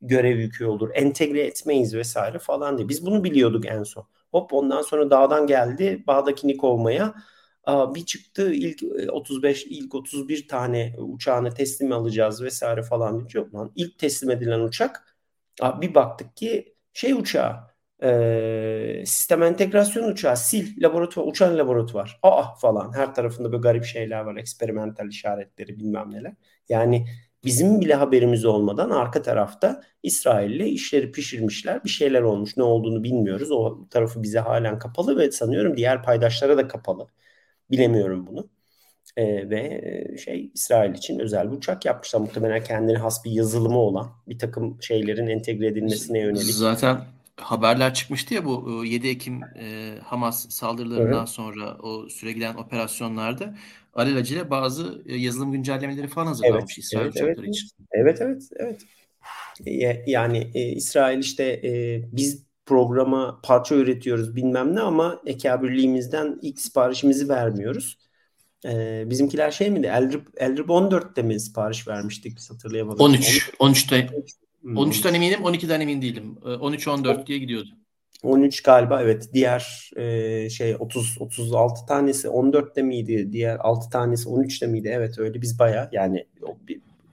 görev yükü olur. Entegre etmeyiz vesaire falan diye. Biz bunu biliyorduk en son. Hop ondan sonra dağdan geldi bağdakini kovmaya. Bir çıktı ilk 35 e, ilk 31 tane uçağını teslim alacağız vesaire falan deyince yok lan ilk teslim edilen uçak bir baktık ki şey uçağı e, sistem entegrasyon uçağı sil laboratuvar uçan laboratuvar. Aa falan. Her tarafında böyle garip şeyler var eksperimental işaretleri bilmem neler. Yani bizim bile haberimiz olmadan arka tarafta İsrail'le işleri pişirmişler. Bir şeyler olmuş. Ne olduğunu bilmiyoruz. O tarafı bize halen kapalı ve sanıyorum diğer paydaşlara da kapalı. Bilemiyorum bunu. Ee, ve şey İsrail için özel bir uçak yapmışlar. Muhtemelen kendine has bir yazılımı olan bir takım şeylerin entegre edilmesine yönelik. Zaten haberler çıkmıştı ya bu 7 Ekim e, Hamas saldırılarından evet. sonra o süre giden operasyonlarda alelacele bazı e, yazılım güncellemeleri falan hazırlanmış evet, İsrail evet, uçakları evet, için. Evet evet evet. Yani e, İsrail işte e, biz programa parça üretiyoruz bilmem ne ama ekabirliğimizden ilk siparişimizi vermiyoruz. E, bizimkiler şey miydi? Eldrip, Eldrip 14'te mi sipariş vermiştik biz hatırlayamadım. 13. 13'te. 13'ten eminim 12'den emin değilim. 13-14 diye gidiyordu. 13 galiba evet diğer e, şey 30 36 tanesi 14'te miydi diğer 6 tanesi 13'te miydi evet öyle biz baya yani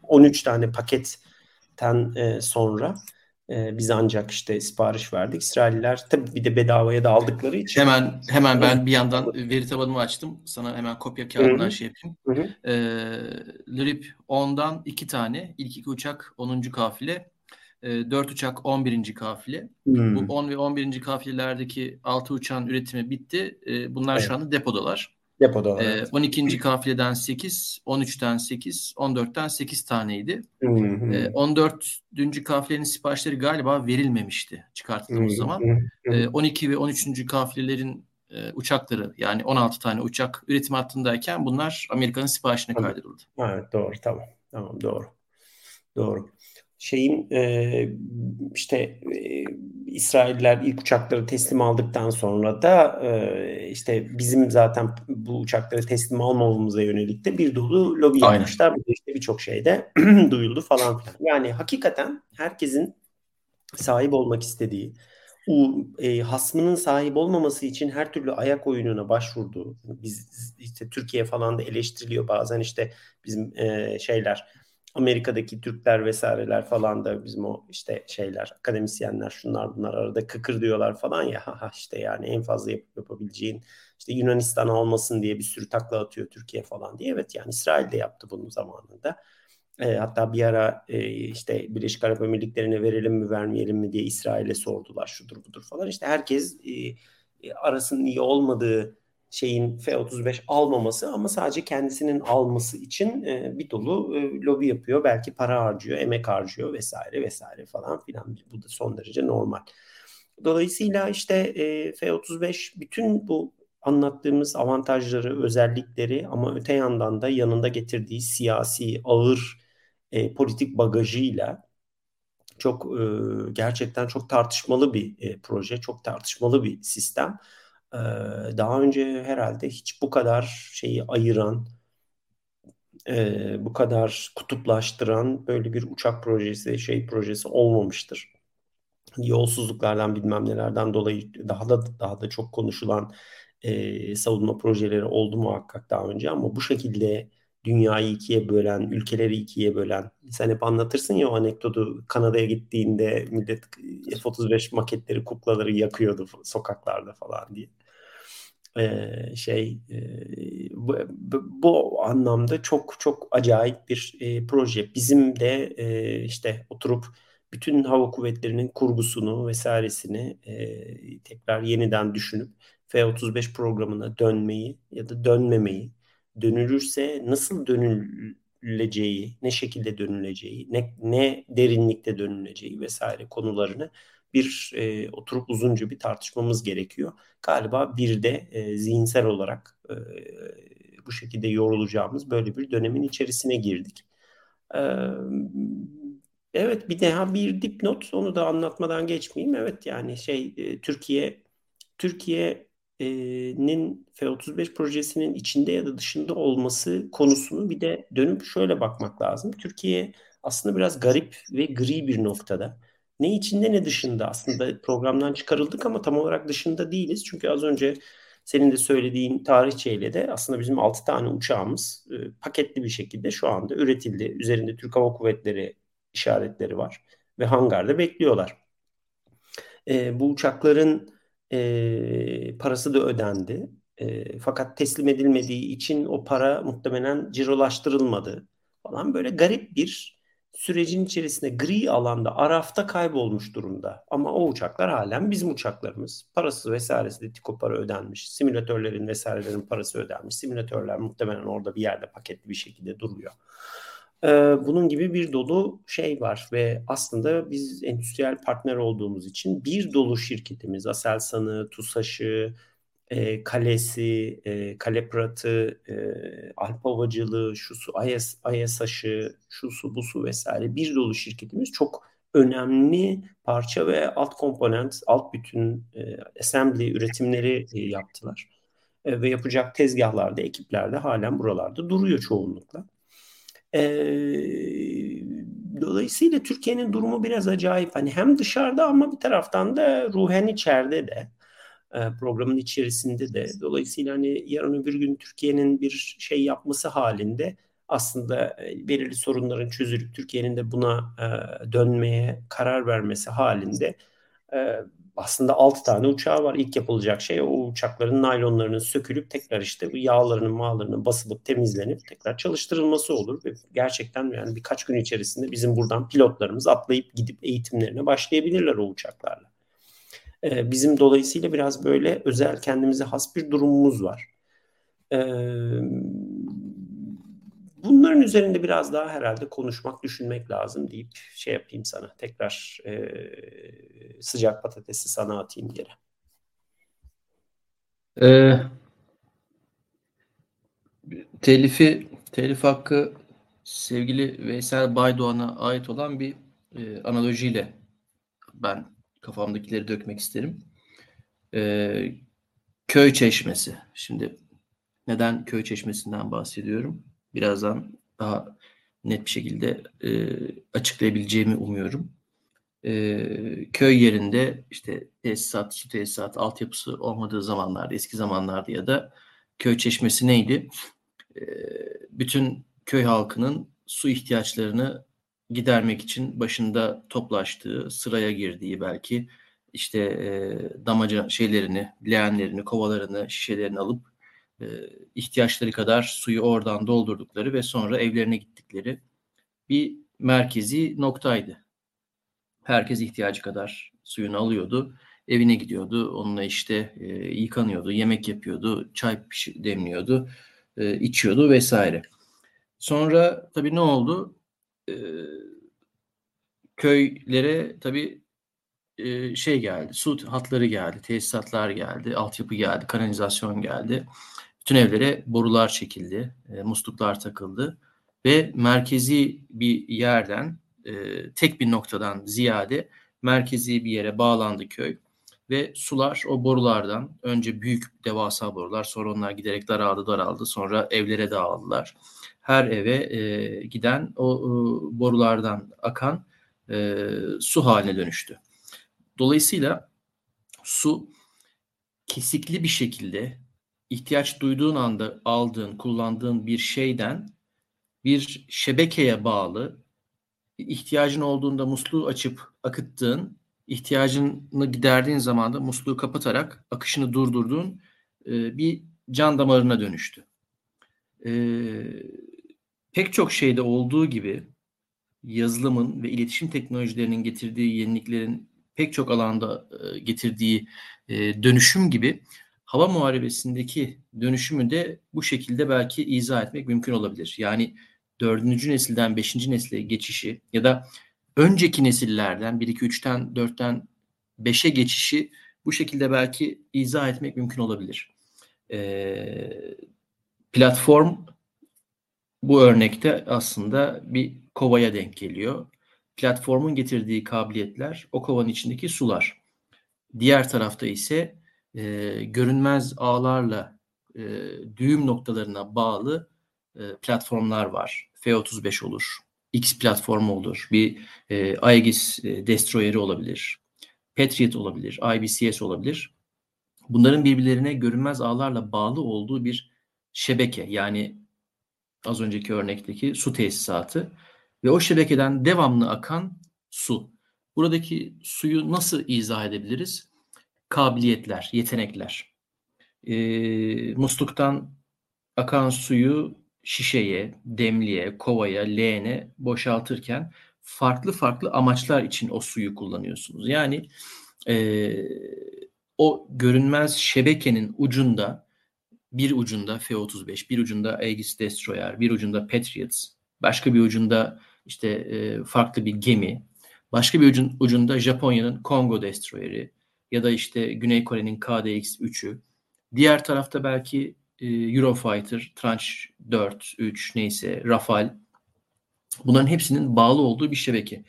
13 tane paketten e, sonra e, biz ancak işte sipariş verdik. İsrailliler tabii bir de bedavaya da aldıkları için. Hemen hemen ben bir yandan veri tabanımı açtım. Sana hemen kopya kağıdından Hı-hı. şey yapayım. Hı hı. E, Lirip 10'dan 2 tane. ilk iki uçak 10. kafile. E, 4 uçak 11. kafile. Hmm. Bu 10 ve 11. kafilelerdeki 6 uçağın üretimi bitti. E, bunlar evet. şu anda depodalar. Depoda. Ee, evet. 12. kafileden 8, 13'ten 8, 14'ten 8 taneydi. Hı hı. Ee, 14. kafilenin siparişleri galiba verilmemişti çıkartıldığımız hı hı. zaman. Ee, 12 ve 13. kafilelerin e, uçakları yani 16 tane uçak üretim hattındayken bunlar Amerika'nın siparişine kaydedildi. Evet doğru tamam. Tamam doğru. Doğru şeyin e, işte e, İsrailler ilk uçakları teslim aldıktan sonra da e, işte bizim zaten bu uçakları teslim almamamıza yönelik de bir dolu lobi Aynen. yapmışlar. Bu işte birçok şeyde duyuldu falan filan. Yani hakikaten herkesin sahip olmak istediği o e, hasmının sahip olmaması için her türlü ayak oyununa başvurdu. Biz işte Türkiye falan da eleştiriliyor bazen işte bizim e, şeyler Amerika'daki Türkler vesaireler falan da bizim o işte şeyler akademisyenler şunlar bunlar arada kıkır diyorlar falan ya ha işte yani en fazla yap, yapabileceğin işte Yunanistan almasın diye bir sürü takla atıyor Türkiye falan diye. Evet yani İsrail de yaptı bunun zamanında. E, hatta bir ara e, işte Birleşik Arap Emirlikleri'ne verelim mi vermeyelim mi diye İsrail'e sordular şudur budur falan. İşte herkes e, e arasının iyi olmadığı şeyin F-35 almaması ama sadece kendisinin alması için e, bir dolu e, lobi yapıyor. Belki para harcıyor, emek harcıyor vesaire vesaire falan filan. Bu da son derece normal. Dolayısıyla işte e, F-35 bütün bu anlattığımız avantajları, özellikleri ama öte yandan da yanında getirdiği siyasi, ağır e, politik bagajıyla çok e, gerçekten çok tartışmalı bir e, proje, çok tartışmalı bir sistem daha önce herhalde hiç bu kadar şeyi ayıran, bu kadar kutuplaştıran böyle bir uçak projesi, şey projesi olmamıştır. Yolsuzluklardan bilmem nelerden dolayı daha da daha da çok konuşulan e, savunma projeleri oldu muhakkak daha önce ama bu şekilde dünyayı ikiye bölen, ülkeleri ikiye bölen. Sen hep anlatırsın ya o anekdotu Kanada'ya gittiğinde millet F-35 maketleri, kuklaları yakıyordu sokaklarda falan diye. Şey bu, anlamda çok çok acayip bir proje. Bizim de işte oturup bütün hava kuvvetlerinin kurgusunu vesairesini tekrar yeniden düşünüp F-35 programına dönmeyi ya da dönmemeyi dönülürse nasıl dönüleceği, ne şekilde dönüleceği, ne, ne derinlikte dönüleceği vesaire konularını bir e, oturup uzunca bir tartışmamız gerekiyor. Galiba bir de e, zihinsel olarak e, bu şekilde yorulacağımız böyle bir dönemin içerisine girdik. E, evet bir daha bir dipnot onu da anlatmadan geçmeyeyim. Evet yani şey e, Türkiye Türkiye nin F-35 projesinin içinde ya da dışında olması konusunu bir de dönüp şöyle bakmak lazım. Türkiye aslında biraz garip ve gri bir noktada. Ne içinde ne dışında aslında programdan çıkarıldık ama tam olarak dışında değiliz. Çünkü az önce senin de söylediğin tarihçeyle de aslında bizim 6 tane uçağımız e, paketli bir şekilde şu anda üretildi. Üzerinde Türk Hava Kuvvetleri işaretleri var ve hangarda bekliyorlar. E, bu uçakların e, parası da ödendi. E, fakat teslim edilmediği için o para muhtemelen cirolaştırılmadı falan böyle garip bir sürecin içerisinde gri alanda arafta kaybolmuş durumda. Ama o uçaklar halen bizim uçaklarımız. Parası vesairesi de tiko para ödenmiş. Simülatörlerin vesairelerin parası ödenmiş. Simülatörler muhtemelen orada bir yerde paketli bir şekilde duruyor. Ee, bunun gibi bir dolu şey var ve aslında biz endüstriyel partner olduğumuz için bir dolu şirketimiz Aselsan'ı, TUSAŞ'ı, e, Kalesi, e, Kale Prat'ı, e, Alp Havacılığı, şusu, IS, ISH'ı, şusu, busu vesaire bir dolu şirketimiz çok önemli parça ve alt komponent, alt bütün e, assembly üretimleri e, yaptılar. E, ve yapacak tezgahlarda, ekiplerde halen buralarda duruyor çoğunlukla. E, dolayısıyla Türkiye'nin durumu biraz acayip. Hani hem dışarıda ama bir taraftan da ruhen içeride de. E, programın içerisinde de. Dolayısıyla hani yarın öbür gün Türkiye'nin bir şey yapması halinde aslında e, belirli sorunların çözülüp Türkiye'nin de buna e, dönmeye karar vermesi halinde aslında 6 tane uçağı var. İlk yapılacak şey o uçakların naylonlarının sökülüp tekrar işte bu yağlarının mağlarının basılıp temizlenip tekrar çalıştırılması olur. Ve gerçekten yani birkaç gün içerisinde bizim buradan pilotlarımız atlayıp gidip eğitimlerine başlayabilirler o uçaklarla. E, bizim dolayısıyla biraz böyle özel kendimize has bir durumumuz var. E, bunların üzerinde biraz daha herhalde konuşmak, düşünmek lazım deyip şey yapayım sana. Tekrar e, sıcak patatesi sana atayım geri. Ee, telifi, telif hakkı sevgili Veysel Baydoğan'a ait olan bir e, analojiyle ben kafamdakileri dökmek isterim. Ee, köy çeşmesi. Şimdi neden köy çeşmesinden bahsediyorum? Birazdan daha net bir şekilde e, açıklayabileceğimi umuyorum. E, köy yerinde işte tesisat, su tesisat, altyapısı olmadığı zamanlarda, eski zamanlarda ya da köy çeşmesi neydi? E, bütün köy halkının su ihtiyaçlarını gidermek için başında toplaştığı, sıraya girdiği belki işte e, damaca şeylerini, leğenlerini, kovalarını, şişelerini alıp e, ihtiyaçları kadar suyu oradan doldurdukları ve sonra evlerine gittikleri bir merkezi noktaydı. Herkes ihtiyacı kadar suyunu alıyordu, evine gidiyordu, onunla işte e, yıkanıyordu, yemek yapıyordu, çay demliyordu, e, içiyordu vesaire. Sonra tabii ne oldu? Köylere tabii e, şey geldi, su hatları geldi, tesisatlar geldi, altyapı geldi, kanalizasyon geldi. Bütün evlere borular çekildi, e, musluklar takıldı ve merkezi bir yerden, e, tek bir noktadan ziyade merkezi bir yere bağlandı köy ve sular o borulardan önce büyük devasa borular sonra onlar giderek daraldı daraldı sonra evlere dağıldılar her eve e, giden o e, borulardan akan e, su haline dönüştü. Dolayısıyla su kesikli bir şekilde ihtiyaç duyduğun anda aldığın, kullandığın bir şeyden bir şebekeye bağlı ihtiyacın olduğunda musluğu açıp akıttığın, ihtiyacını giderdiğin zaman da musluğu kapatarak akışını durdurduğun e, bir can damarına dönüştü. E, pek çok şeyde olduğu gibi yazılımın ve iletişim teknolojilerinin getirdiği yeniliklerin pek çok alanda e, getirdiği e, dönüşüm gibi hava muharebesindeki dönüşümü de bu şekilde belki izah etmek mümkün olabilir. Yani dördüncü nesilden beşinci nesile geçişi ya da önceki nesillerden 1, 2, 3'ten 4'ten 5'e geçişi bu şekilde belki izah etmek mümkün olabilir. E, platform bu örnekte aslında bir kovaya denk geliyor. Platformun getirdiği kabiliyetler o kovanın içindeki sular. Diğer tarafta ise e, görünmez ağlarla e, düğüm noktalarına bağlı e, platformlar var. F-35 olur, X platformu olur, bir e, Aegis e, destroyeri olabilir, Patriot olabilir, IBCS olabilir. Bunların birbirlerine görünmez ağlarla bağlı olduğu bir şebeke yani az önceki örnekteki su tesisatı ve o şebekeden devamlı akan su. Buradaki suyu nasıl izah edebiliriz? Kabiliyetler, yetenekler. E, musluktan akan suyu şişeye, demliğe, kovaya, leğene boşaltırken farklı farklı amaçlar için o suyu kullanıyorsunuz. Yani e, o görünmez şebekenin ucunda bir ucunda F-35, bir ucunda Aegis Destroyer, bir ucunda Patriots, başka bir ucunda işte e, farklı bir gemi, başka bir ucun, ucunda Japonya'nın Kongo Destroyer'i ya da işte Güney Kore'nin KDX-3'ü. Diğer tarafta belki e, Eurofighter, Tranche 4, 3 neyse Rafale. Bunların hepsinin bağlı olduğu bir şebeke.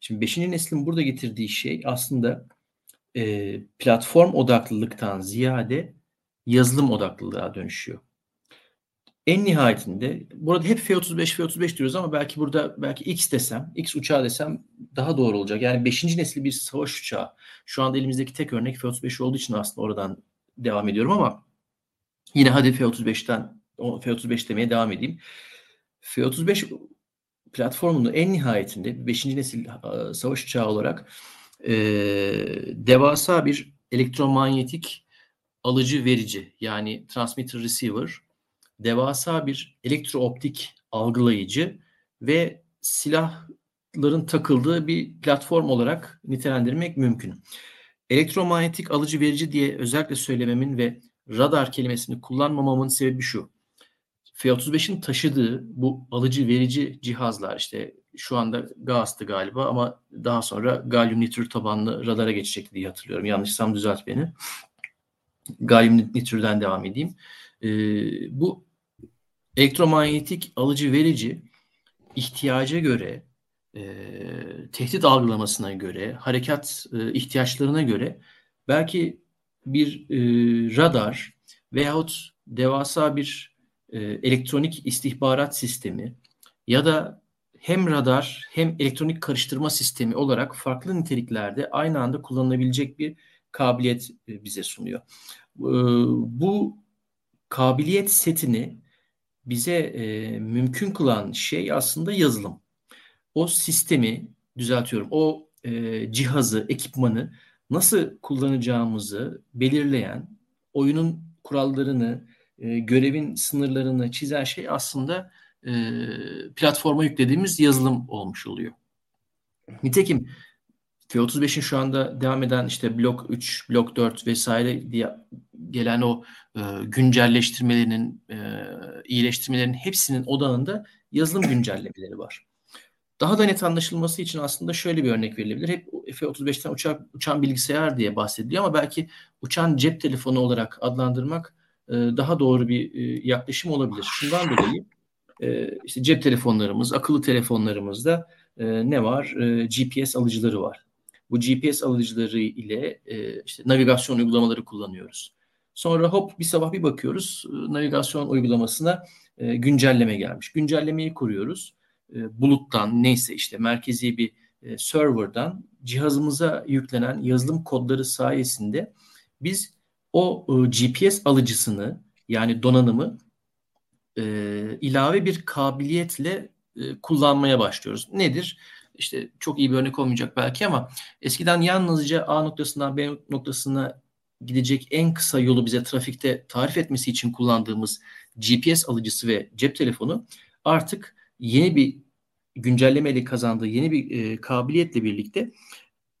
Şimdi 5. neslin burada getirdiği şey aslında e, platform odaklılıktan ziyade yazılım odaklılığa dönüşüyor. En nihayetinde burada hep F-35 F-35 diyoruz ama belki burada belki X desem, X uçağı desem daha doğru olacak. Yani 5. nesil bir savaş uçağı. Şu anda elimizdeki tek örnek F-35 olduğu için aslında oradan devam ediyorum ama yine hadi F-35'ten F-35 demeye devam edeyim. F-35 platformunun en nihayetinde 5. nesil savaş uçağı olarak e, devasa bir elektromanyetik alıcı verici yani transmitter receiver devasa bir elektrooptik algılayıcı ve silahların takıldığı bir platform olarak nitelendirmek mümkün. Elektromanyetik alıcı verici diye özellikle söylememin ve radar kelimesini kullanmamamın sebebi şu. F-35'in taşıdığı bu alıcı verici cihazlar işte şu anda GAAS'tı galiba ama daha sonra galyum nitrür tabanlı radara geçecek diye hatırlıyorum. Yanlışsam düzelt beni. Galyum nitrürden devam edeyim. Ee, bu elektromanyetik alıcı verici ihtiyaca göre e, tehdit algılamasına göre, harekat e, ihtiyaçlarına göre belki bir e, radar veyahut devasa bir e, elektronik istihbarat sistemi ya da hem radar hem elektronik karıştırma sistemi olarak farklı niteliklerde aynı anda kullanılabilecek bir kabiliyet e, bize sunuyor. E, bu kabiliyet setini bize e, mümkün kılan şey aslında yazılım. O sistemi düzeltiyorum. O cihazı, ekipmanı nasıl kullanacağımızı belirleyen, oyunun kurallarını, görevin sınırlarını çizen şey aslında e, platforma yüklediğimiz yazılım olmuş oluyor. Nitekim F-35'in şu anda devam eden işte blok 3, blok 4 vesaire diye gelen o e, güncelleştirmelerinin, e, iyileştirmelerin hepsinin odağında yazılım güncellemeleri var. Daha da net anlaşılması için aslında şöyle bir örnek verilebilir. Hep F-35'ten uçak, uçan bilgisayar diye bahsediliyor ama belki uçan cep telefonu olarak adlandırmak e, daha doğru bir e, yaklaşım olabilir. Şundan dolayı e, işte cep telefonlarımız, akıllı telefonlarımızda e, ne var? E, GPS alıcıları var. Bu GPS alıcıları ile e, işte navigasyon uygulamaları kullanıyoruz. Sonra hop bir sabah bir bakıyoruz e, navigasyon uygulamasına e, güncelleme gelmiş. Güncellemeyi kuruyoruz. E, buluttan neyse işte merkezi bir e, serverdan cihazımıza yüklenen yazılım kodları sayesinde biz o e, GPS alıcısını yani donanımı e, ilave bir kabiliyetle e, kullanmaya başlıyoruz. Nedir? İşte çok iyi bir örnek olmayacak belki ama eskiden yalnızca A noktasından B noktasına gidecek en kısa yolu bize trafikte tarif etmesi için kullandığımız GPS alıcısı ve cep telefonu artık yeni bir güncellemeyle kazandığı yeni bir e, kabiliyetle birlikte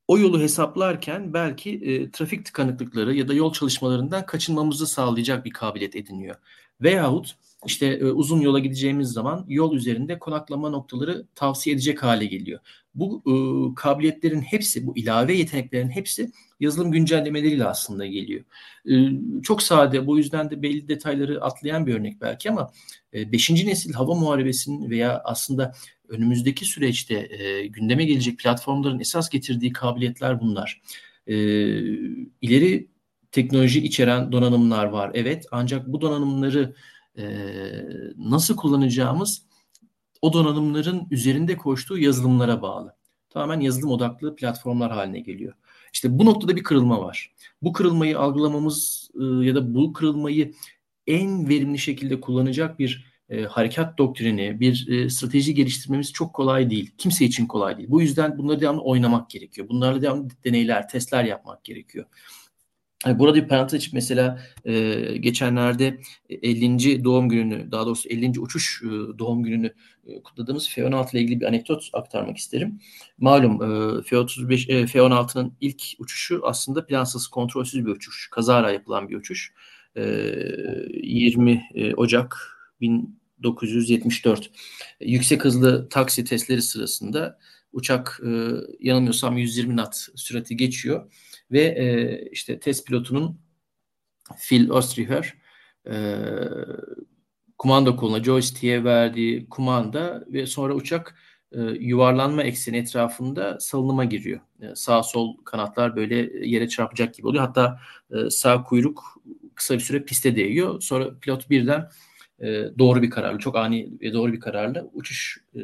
o yolu hesaplarken belki e, trafik tıkanıklıkları ya da yol çalışmalarından kaçınmamızı sağlayacak bir kabiliyet ediniyor. Veyahut işte e, uzun yola gideceğimiz zaman yol üzerinde konaklama noktaları tavsiye edecek hale geliyor. Bu e, kabiliyetlerin hepsi, bu ilave yeteneklerin hepsi yazılım güncellemeleriyle aslında geliyor. E, çok sade, bu yüzden de belli detayları atlayan bir örnek belki ama 5. E, nesil hava muharebesinin veya aslında önümüzdeki süreçte e, gündeme gelecek platformların esas getirdiği kabiliyetler bunlar. E, ileri teknoloji içeren donanımlar var. Evet ancak bu donanımları e, nasıl kullanacağımız o donanımların üzerinde koştuğu yazılımlara bağlı. Tamamen yazılım odaklı platformlar haline geliyor. İşte bu noktada bir kırılma var. Bu kırılmayı algılamamız e, ya da bu kırılmayı en verimli şekilde kullanacak bir e, harekat doktrini, bir e, strateji geliştirmemiz çok kolay değil. Kimse için kolay değil. Bu yüzden bunları devamlı oynamak gerekiyor. Bunlarla devamlı deneyler, testler yapmak gerekiyor. Burada bir parantez açıp mesela e, geçenlerde 50. doğum gününü, daha doğrusu 50. uçuş e, doğum gününü e, kutladığımız F-16 ile ilgili bir anekdot aktarmak isterim. Malum e, F-35, e, F-16'nın ilk uçuşu aslında plansız, kontrolsüz bir uçuş. Kazara yapılan bir uçuş. E, 20 e, Ocak 1974. E, yüksek hızlı taksi testleri sırasında uçak e, yanılmıyorsam 120 knot sürati geçiyor ve e, işte test pilotunun Phil Ostriher e, kumanda koluna joystick'e verdiği kumanda ve sonra uçak e, yuvarlanma ekseni etrafında salınıma giriyor. E, sağ sol kanatlar böyle yere çarpacak gibi oluyor. Hatta e, sağ kuyruk kısa bir süre piste değiyor. Sonra pilot birden e, doğru bir kararla, çok ani ve doğru bir kararla uçuş e,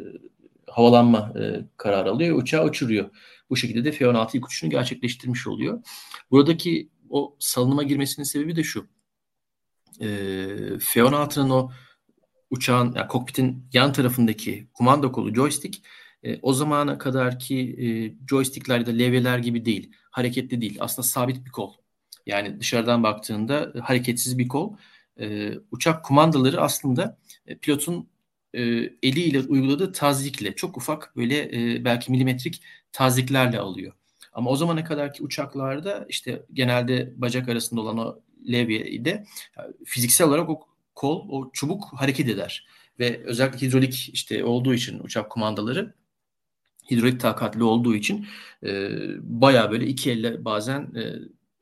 havalanma e, kararı alıyor. Uçağı uçuruyor. Bu şekilde de F-16 ilk uçuşunu gerçekleştirmiş oluyor. Buradaki o salınıma girmesinin sebebi de şu. E, F-16'nın o uçağın, yani kokpitin yan tarafındaki kumanda kolu joystick e, o zamana kadarki e, joystickler ya da levyeler gibi değil. Hareketli değil. Aslında sabit bir kol. Yani dışarıdan baktığında hareketsiz bir kol. E, uçak kumandaları aslında e, pilotun e, eliyle uyguladığı tazikle çok ufak böyle e, belki milimetrik taziklerle alıyor. Ama o zamana kadarki uçaklarda işte genelde bacak arasında olan o levye de fiziksel olarak o kol, o çubuk hareket eder. Ve özellikle hidrolik işte olduğu için uçak kumandaları hidrolik takatli olduğu için e, bayağı böyle iki elle bazen e,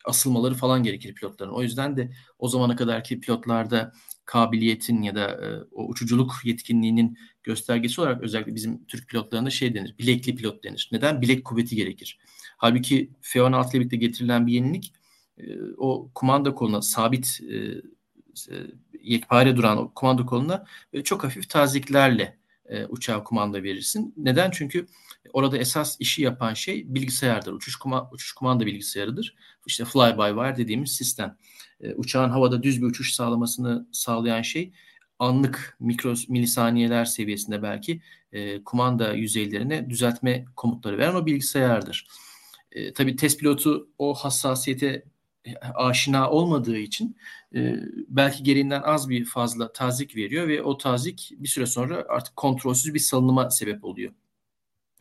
asılmaları falan gerekir pilotların. O yüzden de o zamana kadarki pilotlarda kabiliyetin ya da e, o uçuculuk yetkinliğinin göstergesi olarak özellikle bizim Türk pilotlarında şey denir. Bilekli pilot denir. Neden? Bilek kuvveti gerekir. Halbuki F-16 ile birlikte getirilen bir yenilik e, o kumanda koluna sabit e, e, yekpare duran o kumanda koluna e, çok hafif taziklerle e, uçağa kumanda verirsin. Neden? Çünkü orada esas işi yapan şey bilgisayardır. Uçuş, kuma, uçuş kumanda bilgisayarıdır. İşte fly by wire dediğimiz sistem. E, uçağın havada düz bir uçuş sağlamasını sağlayan şey anlık mikro milisaniyeler seviyesinde belki e, kumanda yüzeylerine düzeltme komutları veren o bilgisayardır. E, tabii test pilotu o hassasiyete aşina olmadığı için e, belki gereğinden az bir fazla tazik veriyor ve o tazik bir süre sonra artık kontrolsüz bir salınıma sebep oluyor.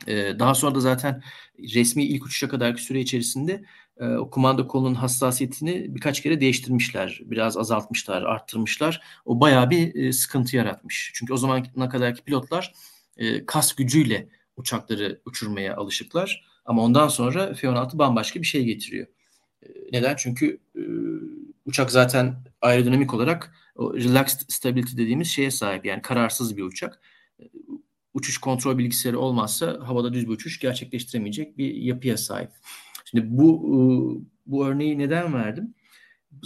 E, daha sonra da zaten resmi ilk uçuşa kadarki süre içerisinde e, o kumanda kolunun hassasiyetini birkaç kere değiştirmişler. Biraz azaltmışlar, arttırmışlar. O bayağı bir e, sıkıntı yaratmış. Çünkü o zamana kadarki pilotlar e, kas gücüyle uçakları uçurmaya alışıklar. Ama ondan sonra F-16 bambaşka bir şey getiriyor. E, neden? Çünkü e, uçak zaten aerodinamik olarak o relaxed stability dediğimiz şeye sahip. Yani kararsız bir uçak. E, uçuş kontrol bilgisayarı olmazsa havada düz bir uçuş gerçekleştiremeyecek bir yapıya sahip. Şimdi bu bu örneği neden verdim?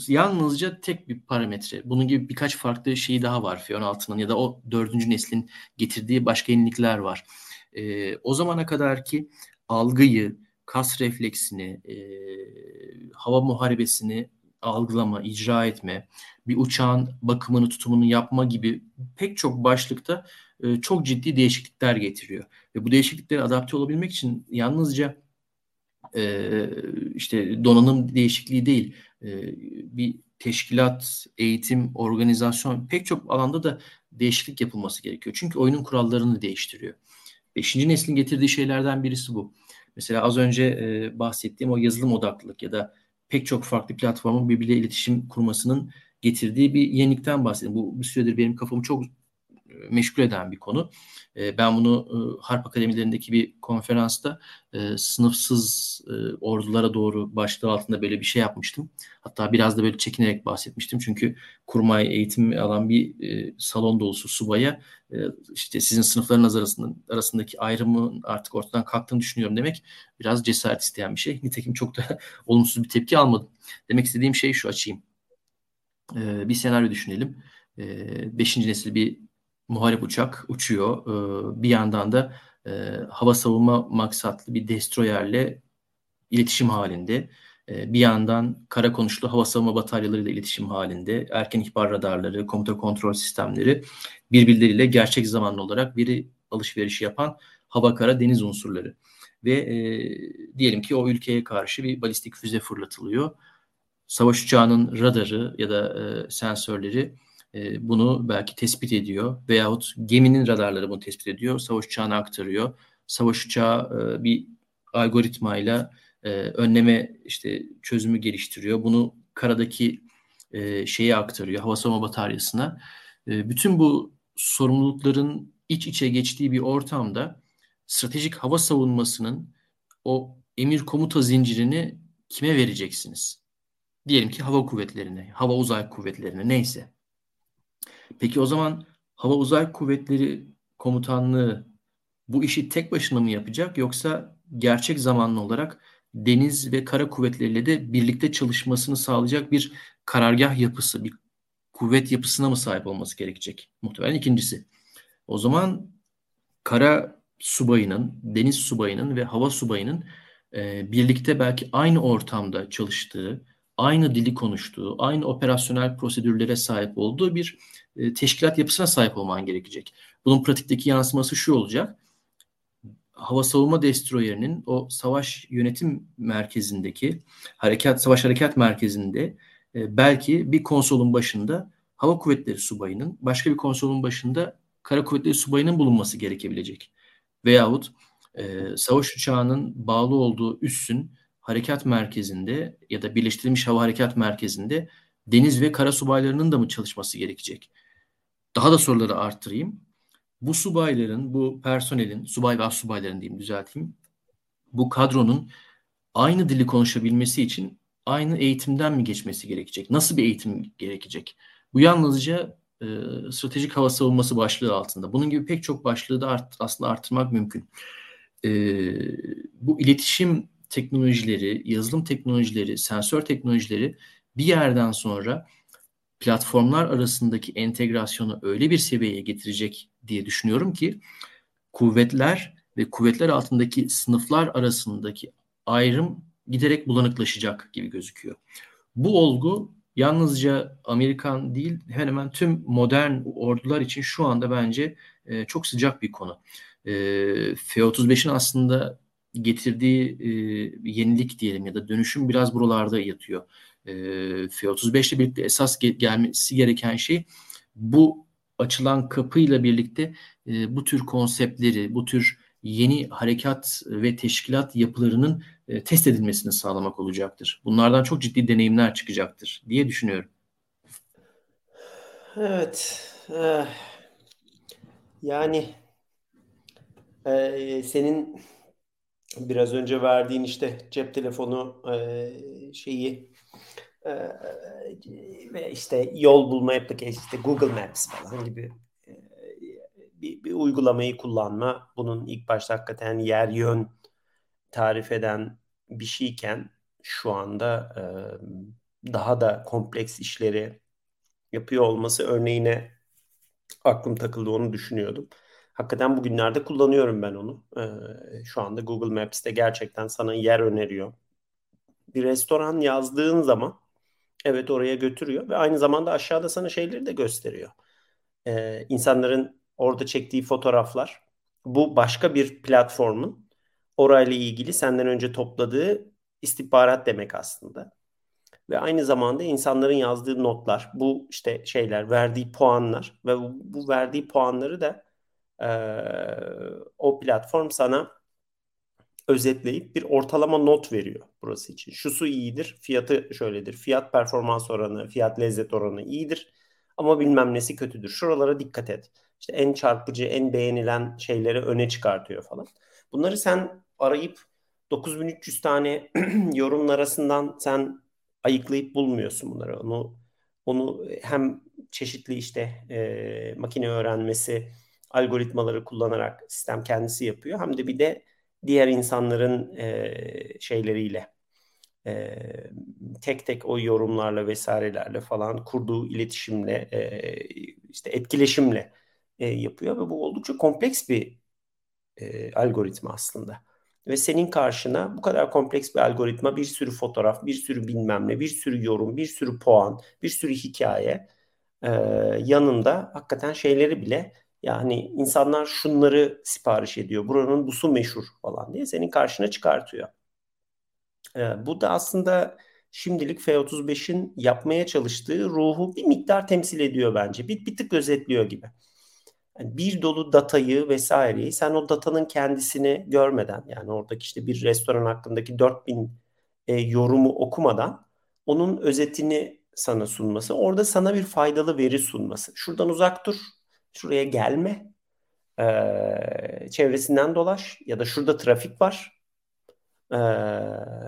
Yalnızca tek bir parametre. Bunun gibi birkaç farklı şeyi daha var F-16'nın ya da o dördüncü neslin getirdiği başka yenilikler var. E, o zamana kadar ki algıyı, kas refleksini, e, hava muharebesini algılama, icra etme, bir uçağın bakımını, tutumunu yapma gibi pek çok başlıkta e, çok ciddi değişiklikler getiriyor. Ve bu değişikliklere adapte olabilmek için yalnızca e, işte donanım değişikliği değil, e, bir teşkilat, eğitim, organizasyon pek çok alanda da değişiklik yapılması gerekiyor. Çünkü oyunun kurallarını değiştiriyor. Beşinci neslin getirdiği şeylerden birisi bu. Mesela az önce e, bahsettiğim o yazılım odaklılık ya da pek çok farklı platformun birbiriyle iletişim kurmasının getirdiği bir yenilikten bahsediyorum. Bu bir süredir benim kafamı çok meşgul eden bir konu. E, ben bunu e, Harp Akademilerindeki bir konferansta e, sınıfsız e, ordulara doğru başlığı altında böyle bir şey yapmıştım. Hatta biraz da böyle çekinerek bahsetmiştim. Çünkü kurmay eğitim alan bir e, salon dolusu subaya e, işte sizin sınıflarınız arasında, arasındaki ayrımın artık ortadan kalktığını düşünüyorum demek biraz cesaret isteyen bir şey. Nitekim çok da olumsuz bir tepki almadım. Demek istediğim şey şu açayım. E, bir senaryo düşünelim. E, beşinci nesil bir muharip uçak uçuyor. E, bir yandan da e, hava savunma maksatlı bir destroyerle iletişim halinde. E, bir yandan kara konuşlu hava savunma bataryalarıyla iletişim halinde. Erken ihbar radarları, komuta kontrol sistemleri birbirleriyle gerçek zamanlı olarak biri alışverişi yapan hava kara deniz unsurları. Ve e, diyelim ki o ülkeye karşı bir balistik füze fırlatılıyor. Savaş uçağının radarı ya da e, sensörleri bunu belki tespit ediyor veyahut geminin radarları bunu tespit ediyor, savaş uçağına aktarıyor. Savaş uçağı bir algoritmayla önleme işte çözümü geliştiriyor. Bunu karadaki e, şeye aktarıyor, hava savunma bataryasına. Bütün bu sorumlulukların iç içe geçtiği bir ortamda stratejik hava savunmasının o emir komuta zincirini kime vereceksiniz? Diyelim ki hava kuvvetlerine, hava uzay kuvvetlerine neyse. Peki o zaman Hava Uzay Kuvvetleri Komutanlığı bu işi tek başına mı yapacak yoksa gerçek zamanlı olarak deniz ve kara kuvvetleriyle de birlikte çalışmasını sağlayacak bir karargah yapısı, bir kuvvet yapısına mı sahip olması gerekecek? Muhtemelen ikincisi. O zaman kara subayının, deniz subayının ve hava subayının e, birlikte belki aynı ortamda çalıştığı, aynı dili konuştuğu, aynı operasyonel prosedürlere sahip olduğu bir e, teşkilat yapısına sahip olman gerekecek. Bunun pratikteki yansıması şu olacak. Hava savunma destroyerinin o savaş yönetim merkezindeki harekat savaş harekat merkezinde e, belki bir konsolun başında hava kuvvetleri subayının, başka bir konsolun başında kara kuvvetleri subayının bulunması gerekebilecek. Veyahut e, savaş uçağının bağlı olduğu üssün harekat merkezinde ya da birleştirilmiş hava harekat merkezinde deniz ve kara subaylarının da mı çalışması gerekecek? Daha da soruları arttırayım. Bu subayların, bu personelin, subay ve subayların diyeyim düzelteyim. Bu kadronun aynı dili konuşabilmesi için aynı eğitimden mi geçmesi gerekecek? Nasıl bir eğitim gerekecek? Bu yalnızca e, stratejik hava savunması başlığı altında. Bunun gibi pek çok başlığı da art, aslında arttırmak mümkün. E, bu iletişim teknolojileri, yazılım teknolojileri, sensör teknolojileri bir yerden sonra platformlar arasındaki entegrasyonu öyle bir seviyeye getirecek diye düşünüyorum ki kuvvetler ve kuvvetler altındaki sınıflar arasındaki ayrım giderek bulanıklaşacak gibi gözüküyor. Bu olgu yalnızca Amerikan değil hemen hemen tüm modern ordular için şu anda bence e, çok sıcak bir konu. E, F-35'in aslında getirdiği e, yenilik diyelim ya da dönüşüm biraz buralarda yatıyor e, F-35 ile birlikte esas gel- gelmesi gereken şey bu açılan kapıyla birlikte e, bu tür konseptleri, bu tür yeni harekat ve teşkilat yapılarının e, test edilmesini sağlamak olacaktır. Bunlardan çok ciddi deneyimler çıkacaktır diye düşünüyorum. Evet. E, yani e, senin biraz önce verdiğin işte cep telefonu e, şeyi ee, ve işte yol bulma application işte Google Maps falan gibi e, bir, bir uygulamayı kullanma bunun ilk başta hakikaten yer yön tarif eden bir şeyken şu anda e, daha da kompleks işleri yapıyor olması örneğine aklım takıldı onu düşünüyordum. Hakikaten bugünlerde kullanıyorum ben onu. E, şu anda Google Maps'te gerçekten sana yer öneriyor. Bir restoran yazdığın zaman Evet oraya götürüyor ve aynı zamanda aşağıda sana şeyleri de gösteriyor. Ee, insanların orada çektiği fotoğraflar. Bu başka bir platformun orayla ilgili senden önce topladığı istihbarat demek aslında. Ve aynı zamanda insanların yazdığı notlar, bu işte şeyler, verdiği puanlar ve bu, verdiği puanları da o platform sana özetleyip bir ortalama not veriyor burası için. Şusu iyidir, fiyatı şöyledir, fiyat performans oranı, fiyat lezzet oranı iyidir ama bilmem nesi kötüdür. Şuralara dikkat et. işte en çarpıcı, en beğenilen şeyleri öne çıkartıyor falan. Bunları sen arayıp 9300 tane yorumun arasından sen ayıklayıp bulmuyorsun bunları. Onu onu hem çeşitli işte e, makine öğrenmesi algoritmaları kullanarak sistem kendisi yapıyor. Hem de bir de diğer insanların e, şeyleriyle e, tek tek o yorumlarla vesairelerle falan kurduğu iletişimle e, işte etkileşimle e, yapıyor ve bu oldukça kompleks bir e, algoritma aslında. Ve senin karşına bu kadar kompleks bir algoritma, bir sürü fotoğraf, bir sürü bilmem ne, bir sürü yorum, bir sürü puan, bir sürü hikaye e, yanında hakikaten şeyleri bile yani insanlar şunları sipariş ediyor, buranın busu meşhur falan diye senin karşına çıkartıyor. E, bu da aslında şimdilik F-35'in yapmaya çalıştığı ruhu bir miktar temsil ediyor bence. Bir, bir tık özetliyor gibi. Yani bir dolu datayı vesaireyi sen o datanın kendisini görmeden yani oradaki işte bir restoran hakkındaki 4000 e, yorumu okumadan onun özetini sana sunması, orada sana bir faydalı veri sunması. Şuradan uzak dur, şuraya gelme, e, çevresinden dolaş ya da şurada trafik var. E,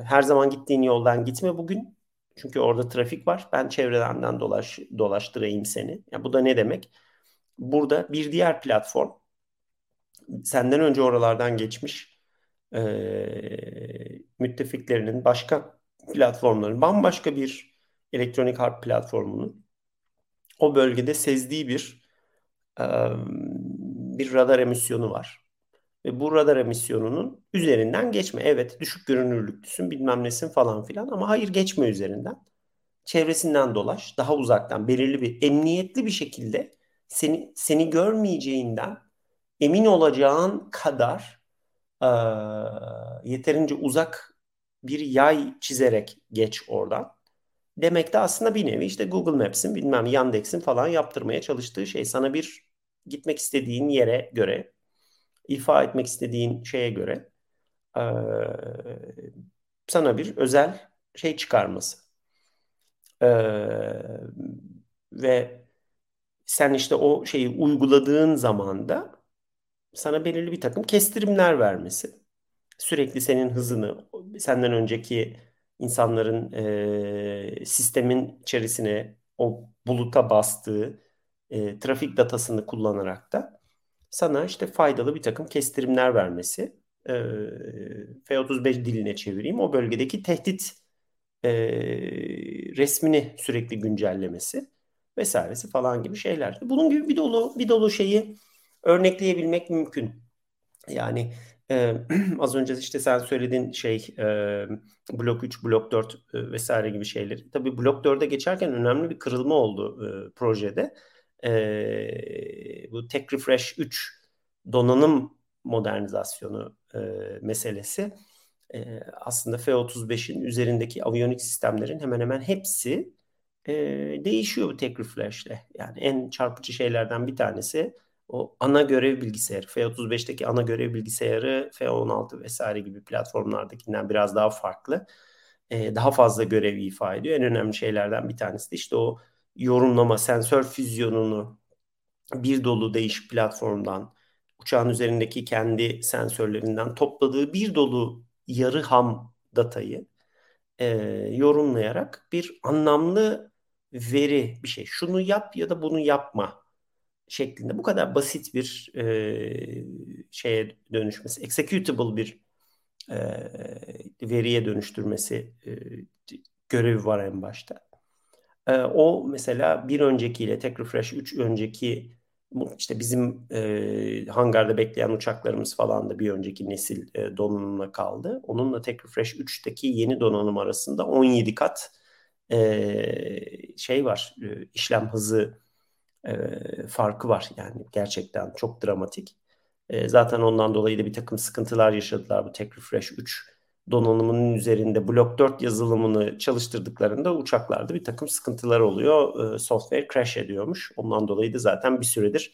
her zaman gittiğin yoldan gitme bugün. Çünkü orada trafik var. Ben çevreden dolaş, dolaştırayım seni. Yani bu da ne demek? burada bir diğer platform senden önce oralardan geçmiş e, müttefiklerinin başka platformların bambaşka bir elektronik harp platformunu o bölgede sezdiği bir bir radar emisyonu var. Ve bu radar emisyonunun üzerinden geçme. Evet düşük görünürlüklüsün bilmem nesin falan filan ama hayır geçme üzerinden. Çevresinden dolaş. Daha uzaktan belirli bir emniyetli bir şekilde seni seni görmeyeceğinden emin olacağın kadar e, yeterince uzak bir yay çizerek geç oradan. Demek de aslında bir nevi işte Google Maps'in bilmem Yandex'in falan yaptırmaya çalıştığı şey. Sana bir gitmek istediğin yere göre, ifa etmek istediğin şeye göre e, sana bir özel şey çıkarması. E, ve sen işte o şeyi uyguladığın zaman da sana belirli bir takım kestirimler vermesi. Sürekli senin hızını, senden önceki insanların e, sistemin içerisine o buluta bastığı e, trafik datasını kullanarak da sana işte faydalı bir takım kestirimler vermesi. E, F-35 diline çevireyim. O bölgedeki tehdit e, resmini sürekli güncellemesi vesairesi falan gibi şeyler. Bunun gibi bir dolu bir dolu şeyi örnekleyebilmek mümkün. Yani e, az önce işte sen söylediğin şey e, blok 3, blok 4 e, vesaire gibi şeyleri. Tabii blok 4'e geçerken önemli bir kırılma oldu e, projede. E, bu Tech Refresh 3 donanım modernizasyonu e, meselesi. E, aslında F-35'in üzerindeki aviyonik sistemlerin hemen hemen hepsi e, değişiyor bu tek refresh'le. Yani en çarpıcı şeylerden bir tanesi o ana görev bilgisayarı. F-35'teki ana görev bilgisayarı F-16 vesaire gibi platformlardakinden biraz daha farklı. E, daha fazla görev ifa ediyor. En önemli şeylerden bir tanesi de işte o yorumlama, sensör füzyonunu bir dolu değişik platformdan uçağın üzerindeki kendi sensörlerinden topladığı bir dolu yarı ham datayı e, yorumlayarak bir anlamlı veri bir şey. Şunu yap ya da bunu yapma şeklinde bu kadar basit bir e, şeye dönüşmesi, executable bir e, veriye dönüştürmesi e, görevi var en başta. E, o mesela bir öncekiyle tek refresh 3 önceki işte bizim e, hangarda bekleyen uçaklarımız falan da bir önceki nesil e, donanımla kaldı. Onunla tek refresh 3'teki yeni donanım arasında 17 kat e, şey var, e, işlem hızı e, farkı var. Yani gerçekten çok dramatik. E, zaten ondan dolayı da bir takım sıkıntılar yaşadılar bu Tech Refresh 3 donanımının üzerinde Block 4 yazılımını çalıştırdıklarında uçaklarda bir takım sıkıntılar oluyor. E, software crash ediyormuş. Ondan dolayı da zaten bir süredir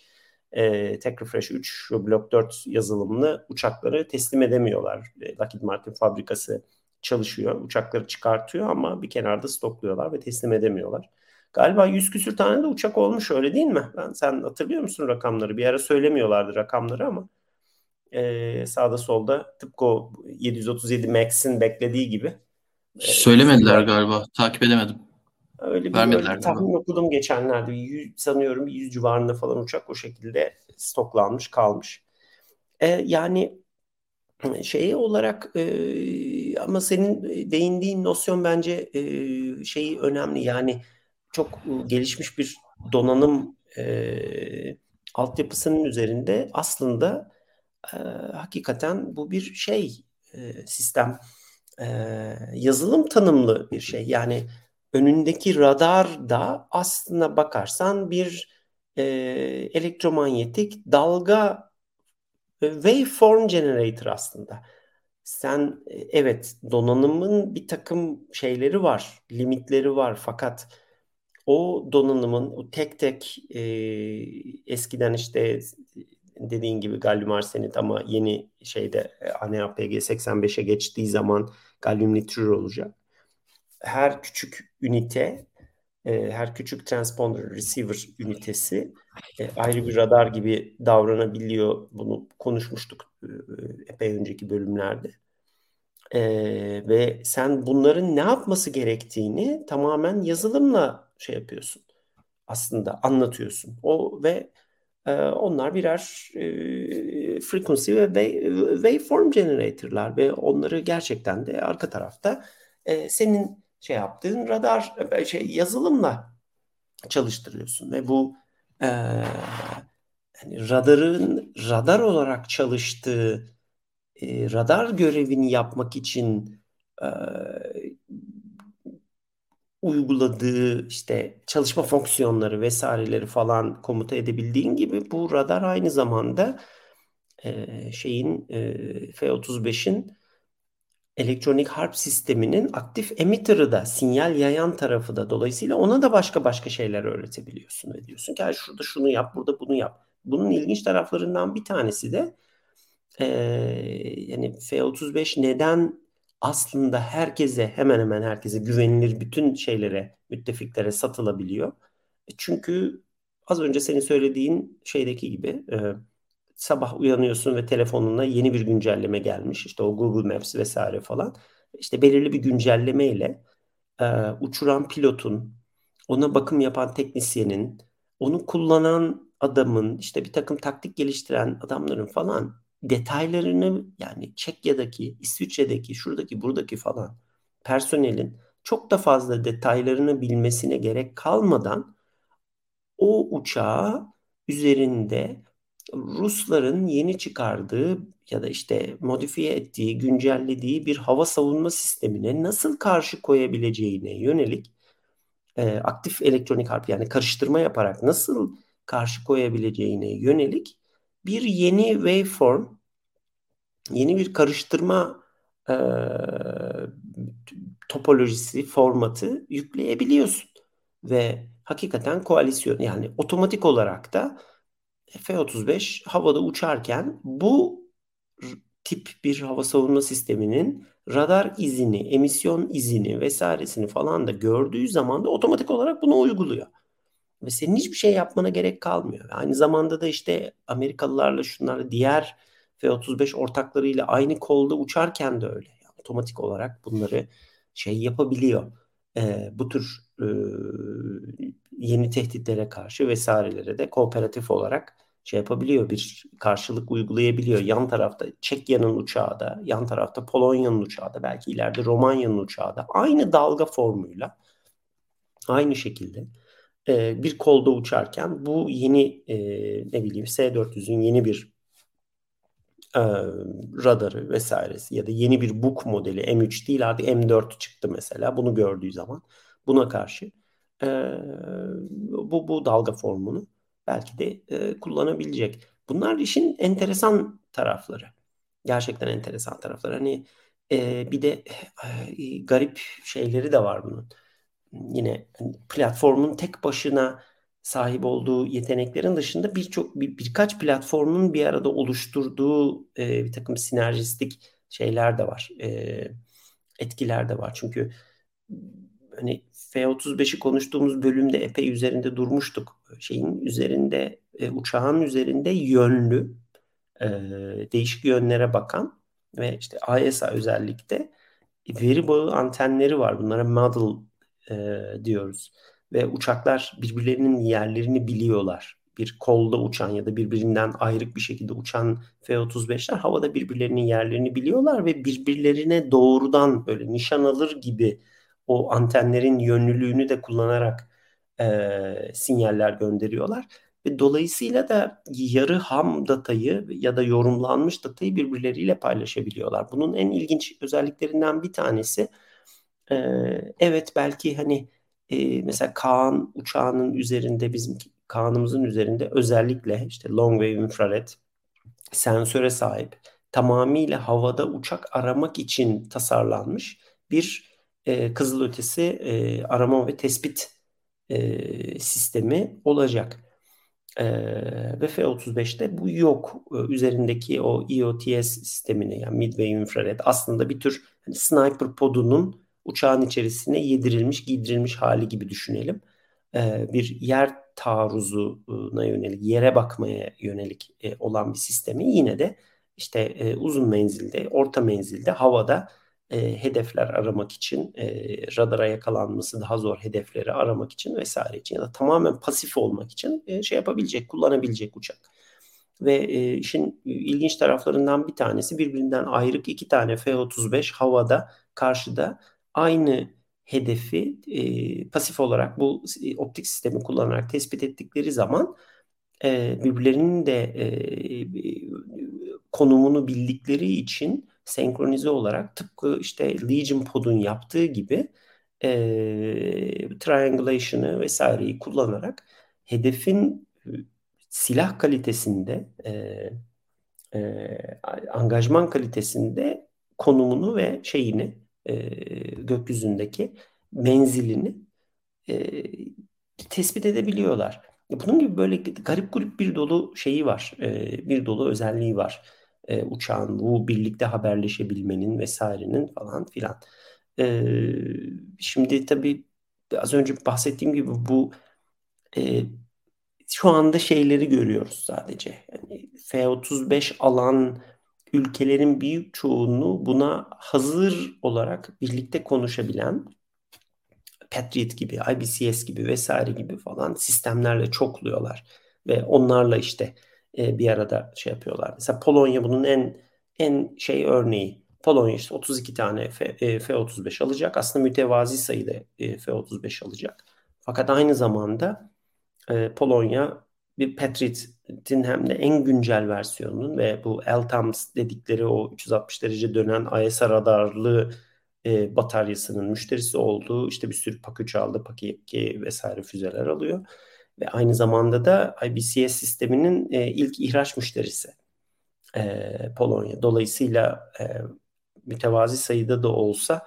e, Tech Refresh 3 ve Block 4 yazılımını uçakları teslim edemiyorlar. E, Lockheed Martin fabrikası çalışıyor. Uçakları çıkartıyor ama bir kenarda stokluyorlar ve teslim edemiyorlar. Galiba 100 küsür tane de uçak olmuş öyle değil mi? Ben, sen hatırlıyor musun rakamları? Bir ara söylemiyorlardı rakamları ama e, sağda solda tıpkı o 737 Max'in beklediği gibi. E, Söylemediler galiba. Takip edemedim. Öyle bir, öyle bir tahmin okudum geçenlerde. 100, sanıyorum 100 civarında falan uçak o şekilde stoklanmış kalmış. E, yani şey olarak e, ama senin değindiğin nosyon bence e, şeyi önemli. Yani çok gelişmiş bir donanım e, altyapısının üzerinde aslında e, hakikaten bu bir şey e, sistem e, yazılım tanımlı bir şey. Yani önündeki radar da aslına bakarsan bir e, elektromanyetik dalga e, waveform generator aslında. Sen e, evet donanımın bir takım şeyleri var, limitleri var fakat o donanımın o tek tek e, eskiden işte dediğin gibi galyum arsenit ama yeni şeyde ANAPG 85'e geçtiği zaman galyum nitrür olacak. Her küçük ünite, e, her küçük transponder receiver ünitesi e, ayrı bir radar gibi davranabiliyor. Bunu konuşmuştuk e, epey önceki bölümlerde. E, ve sen bunların ne yapması gerektiğini tamamen yazılımla şey yapıyorsun. Aslında anlatıyorsun. O ve e, onlar birer e, frequency ve waveform generator'lar ve onları gerçekten de arka tarafta e, senin şey yaptığın radar e, şey yazılımla çalıştırıyorsun ve bu e, yani radarın radar olarak çalıştığı e, radar görevini yapmak için e, uyguladığı işte çalışma fonksiyonları vesaireleri falan komuta edebildiğin gibi bu radar aynı zamanda e, şeyin e, F-35'in elektronik harp sisteminin aktif emitter'ı da sinyal yayan tarafı da dolayısıyla ona da başka başka şeyler öğretebiliyorsun ve diyorsun ki şurada şunu yap burada bunu yap. Bunun ilginç taraflarından bir tanesi de e, yani F-35 neden aslında herkese hemen hemen herkese güvenilir bütün şeylere müttefiklere satılabiliyor. E, çünkü az önce senin söylediğin şeydeki gibi e, sabah uyanıyorsun ve telefonuna yeni bir güncelleme gelmiş. İşte o Google Maps vesaire falan. İşte belirli bir güncelleme ile e, uçuran pilotun, ona bakım yapan teknisyenin, onu kullanan adamın, işte bir takım taktik geliştiren adamların falan detaylarını yani Çekya'daki, İsviçre'deki, şuradaki, buradaki falan personelin çok da fazla detaylarını bilmesine gerek kalmadan o uçağı üzerinde Rusların yeni çıkardığı ya da işte modifiye ettiği, güncellediği bir hava savunma sistemine nasıl karşı koyabileceğine yönelik e, aktif elektronik harp yani karıştırma yaparak nasıl karşı koyabileceğine yönelik bir yeni waveform, yeni bir karıştırma e, topolojisi, formatı yükleyebiliyorsun. Ve hakikaten koalisyon yani otomatik olarak da F-35 havada uçarken bu tip bir hava savunma sisteminin radar izini, emisyon izini vesairesini falan da gördüğü zaman da otomatik olarak bunu uyguluyor. Ve senin hiçbir şey yapmana gerek kalmıyor. Aynı zamanda da işte Amerikalılarla şunlarla diğer F-35 ortaklarıyla aynı kolda uçarken de öyle. Yani otomatik olarak bunları şey yapabiliyor. Ee, bu tür e, yeni tehditlere karşı vesairelere de kooperatif olarak şey yapabiliyor. Bir karşılık uygulayabiliyor. Yan tarafta Çekya'nın uçağı da, yan tarafta Polonya'nın uçağı da, belki ileride Romanya'nın uçağı da aynı dalga formuyla aynı şekilde e, bir kolda uçarken bu yeni e, ne bileyim S-400'ün yeni bir e, radarı vesairesi ya da yeni bir Buk modeli M3 değil artık M4 çıktı mesela bunu gördüğü zaman buna karşı e, bu, bu dalga formunu belki de e, kullanabilecek. Bunlar işin enteresan tarafları. Gerçekten enteresan tarafları. Hani e, bir de e, garip şeyleri de var bunun yine platformun tek başına sahip olduğu yeteneklerin dışında birçok bir, birkaç platformun bir arada oluşturduğu e, bir takım sinerjistik şeyler de var. E, etkiler de var. Çünkü hani F-35'i konuştuğumuz bölümde epey üzerinde durmuştuk. Şeyin üzerinde, e, uçağın üzerinde yönlü, e, değişik yönlere bakan ve işte AESA özellikle veri bağı antenleri var. Bunlara model e, diyoruz. Ve uçaklar birbirlerinin yerlerini biliyorlar. Bir kolda uçan ya da birbirinden ayrık bir şekilde uçan F-35'ler havada birbirlerinin yerlerini biliyorlar ve birbirlerine doğrudan böyle nişan alır gibi o antenlerin yönlülüğünü de kullanarak e, sinyaller gönderiyorlar. Ve dolayısıyla da yarı ham datayı ya da yorumlanmış datayı birbirleriyle paylaşabiliyorlar. Bunun en ilginç özelliklerinden bir tanesi evet belki hani e, mesela Kaan uçağının üzerinde bizim Kaan'ımızın üzerinde özellikle işte long wave infrared sensöre sahip tamamıyla havada uçak aramak için tasarlanmış bir e, kızılötesi e, arama ve tespit e, sistemi olacak. E, ve F-35'te bu yok. E, üzerindeki o EOTS sistemini yani Midway Infrared aslında bir tür hani sniper podunun uçağın içerisine yedirilmiş, giydirilmiş hali gibi düşünelim. E, bir yer taarruzuna yönelik, yere bakmaya yönelik e, olan bir sistemi yine de işte e, uzun menzilde, orta menzilde havada e, hedefler aramak için, e, radara yakalanması daha zor hedefleri aramak için vesaire için ya da tamamen pasif olmak için e, şey yapabilecek, kullanabilecek uçak. Ve e, işin ilginç taraflarından bir tanesi birbirinden ayrık iki tane F-35 havada karşıda aynı hedefi e, pasif olarak bu e, optik sistemi kullanarak tespit ettikleri zaman e, birbirlerinin de e, konumunu bildikleri için senkronize olarak tıpkı işte Legion Pod'un yaptığı gibi e, triangulation'ı vesaireyi kullanarak hedefin silah kalitesinde e, e, angajman kalitesinde konumunu ve şeyini e, gökyüzündeki menzilini e, tespit edebiliyorlar. Bunun gibi böyle garip grup bir dolu şeyi var, e, bir dolu özelliği var e, uçağın bu birlikte haberleşebilmenin vesairenin falan filan. E, şimdi tabii az önce bahsettiğim gibi bu e, şu anda şeyleri görüyoruz sadece. Yani F-35 alan ülkelerin büyük çoğunluğu buna hazır olarak birlikte konuşabilen Patriot gibi, IBCS gibi vesaire gibi falan sistemlerle çokluyorlar. Ve onlarla işte e, bir arada şey yapıyorlar. Mesela Polonya bunun en en şey örneği. Polonya işte 32 tane F, e, F-35 alacak. Aslında mütevazi sayıda e, F-35 alacak. Fakat aynı zamanda e, Polonya bir Patriot'in hem de en güncel versiyonunun ve bu LTAMS dedikleri o 360 derece dönen ISR radarlı e, bataryasının müşterisi olduğu işte bir sürü PAK-3 aldı, PAK-2 vesaire füzeler alıyor ve aynı zamanda da IBCS sisteminin e, ilk ihraç müşterisi e, Polonya. Dolayısıyla e, mütevazi sayıda da olsa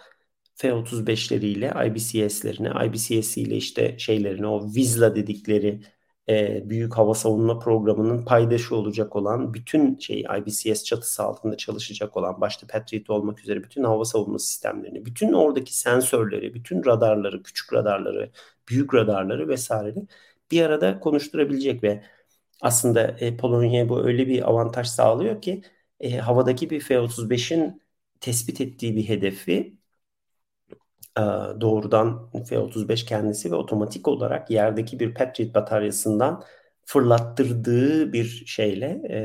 F-35'leriyle IBCS'lerine, IBCS ile işte şeylerini o Vizla dedikleri e, büyük hava savunma programının paydaşı olacak olan bütün şey IBCS çatısı altında çalışacak olan başta Patriot olmak üzere bütün hava savunma sistemlerini, bütün oradaki sensörleri, bütün radarları, küçük radarları, büyük radarları vesaireleri bir arada konuşturabilecek ve aslında e, Polonya'ya bu öyle bir avantaj sağlıyor ki e, havadaki bir F-35'in tespit ettiği bir hedefi doğrudan F-35 kendisi ve otomatik olarak yerdeki bir Patriot bataryasından fırlattırdığı bir şeyle e,